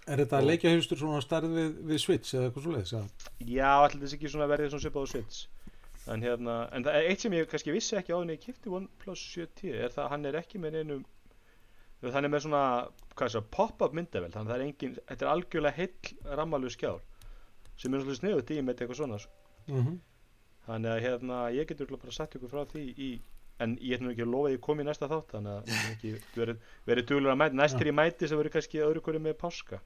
Er þetta Og- leikja hulstur svona stærð við, við Switch eða eitthvað svo leiðis? Já, allir þess ekki svona verðið svona svipað á Switch. En hérna, en það er eitt sem ég kannski vissi ekki á henni ég kefti OnePlus 7T er það að hann er ekki með neinum hann er með svona, pop-up myndavel þannig að er þetta er algjörlega heill rammalug skjár sem er náttúrulega sniðut í með eitthvað svona sko. Mm -hmm. Þannig að hérna, ég getur bara sagt ykkur frá því í, en ég ætlum ekki að lofa að ég kom í næsta þátt þannig að ég ekki verið, verið duglur að mæti næstir í mæti sem verið kannski öðru hverju með páska.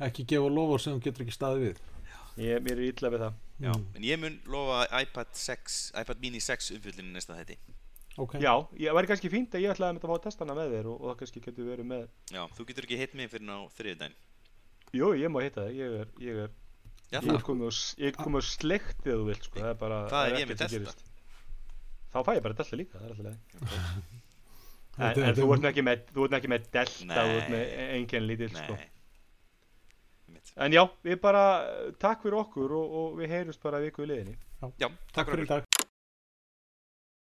Ekki gefa lofur sem getur ekki staðið við. Ég, mér er illa við það. Já, Mm. en ég mun lofa iPad 6 iPad mini 6 umfyllinu næsta þetta Ok, Já, ég væri kannski fínt að ég ætlaði að mynda að fá að testa hana með þér og, og það kannski getur verið með Já, þú getur ekki hitt mig fyrir á þriðudaginn Jú, ég má hitta það, ég er, ég er Já, ég er komið og, s- ég komið og sleikt þegar þú vilt sko, það er bara það er. Þá fæ ég bara delta líka, það er alltaf leið. En, en þú er- ert ekki með, þú ert ekki með delta, þú ert með Nei. engin lítill sko. Nei. En já, við bara, takk fyrir okkur og, og við heyrjumst bara viku í liðinni Já, takk fyrir í dag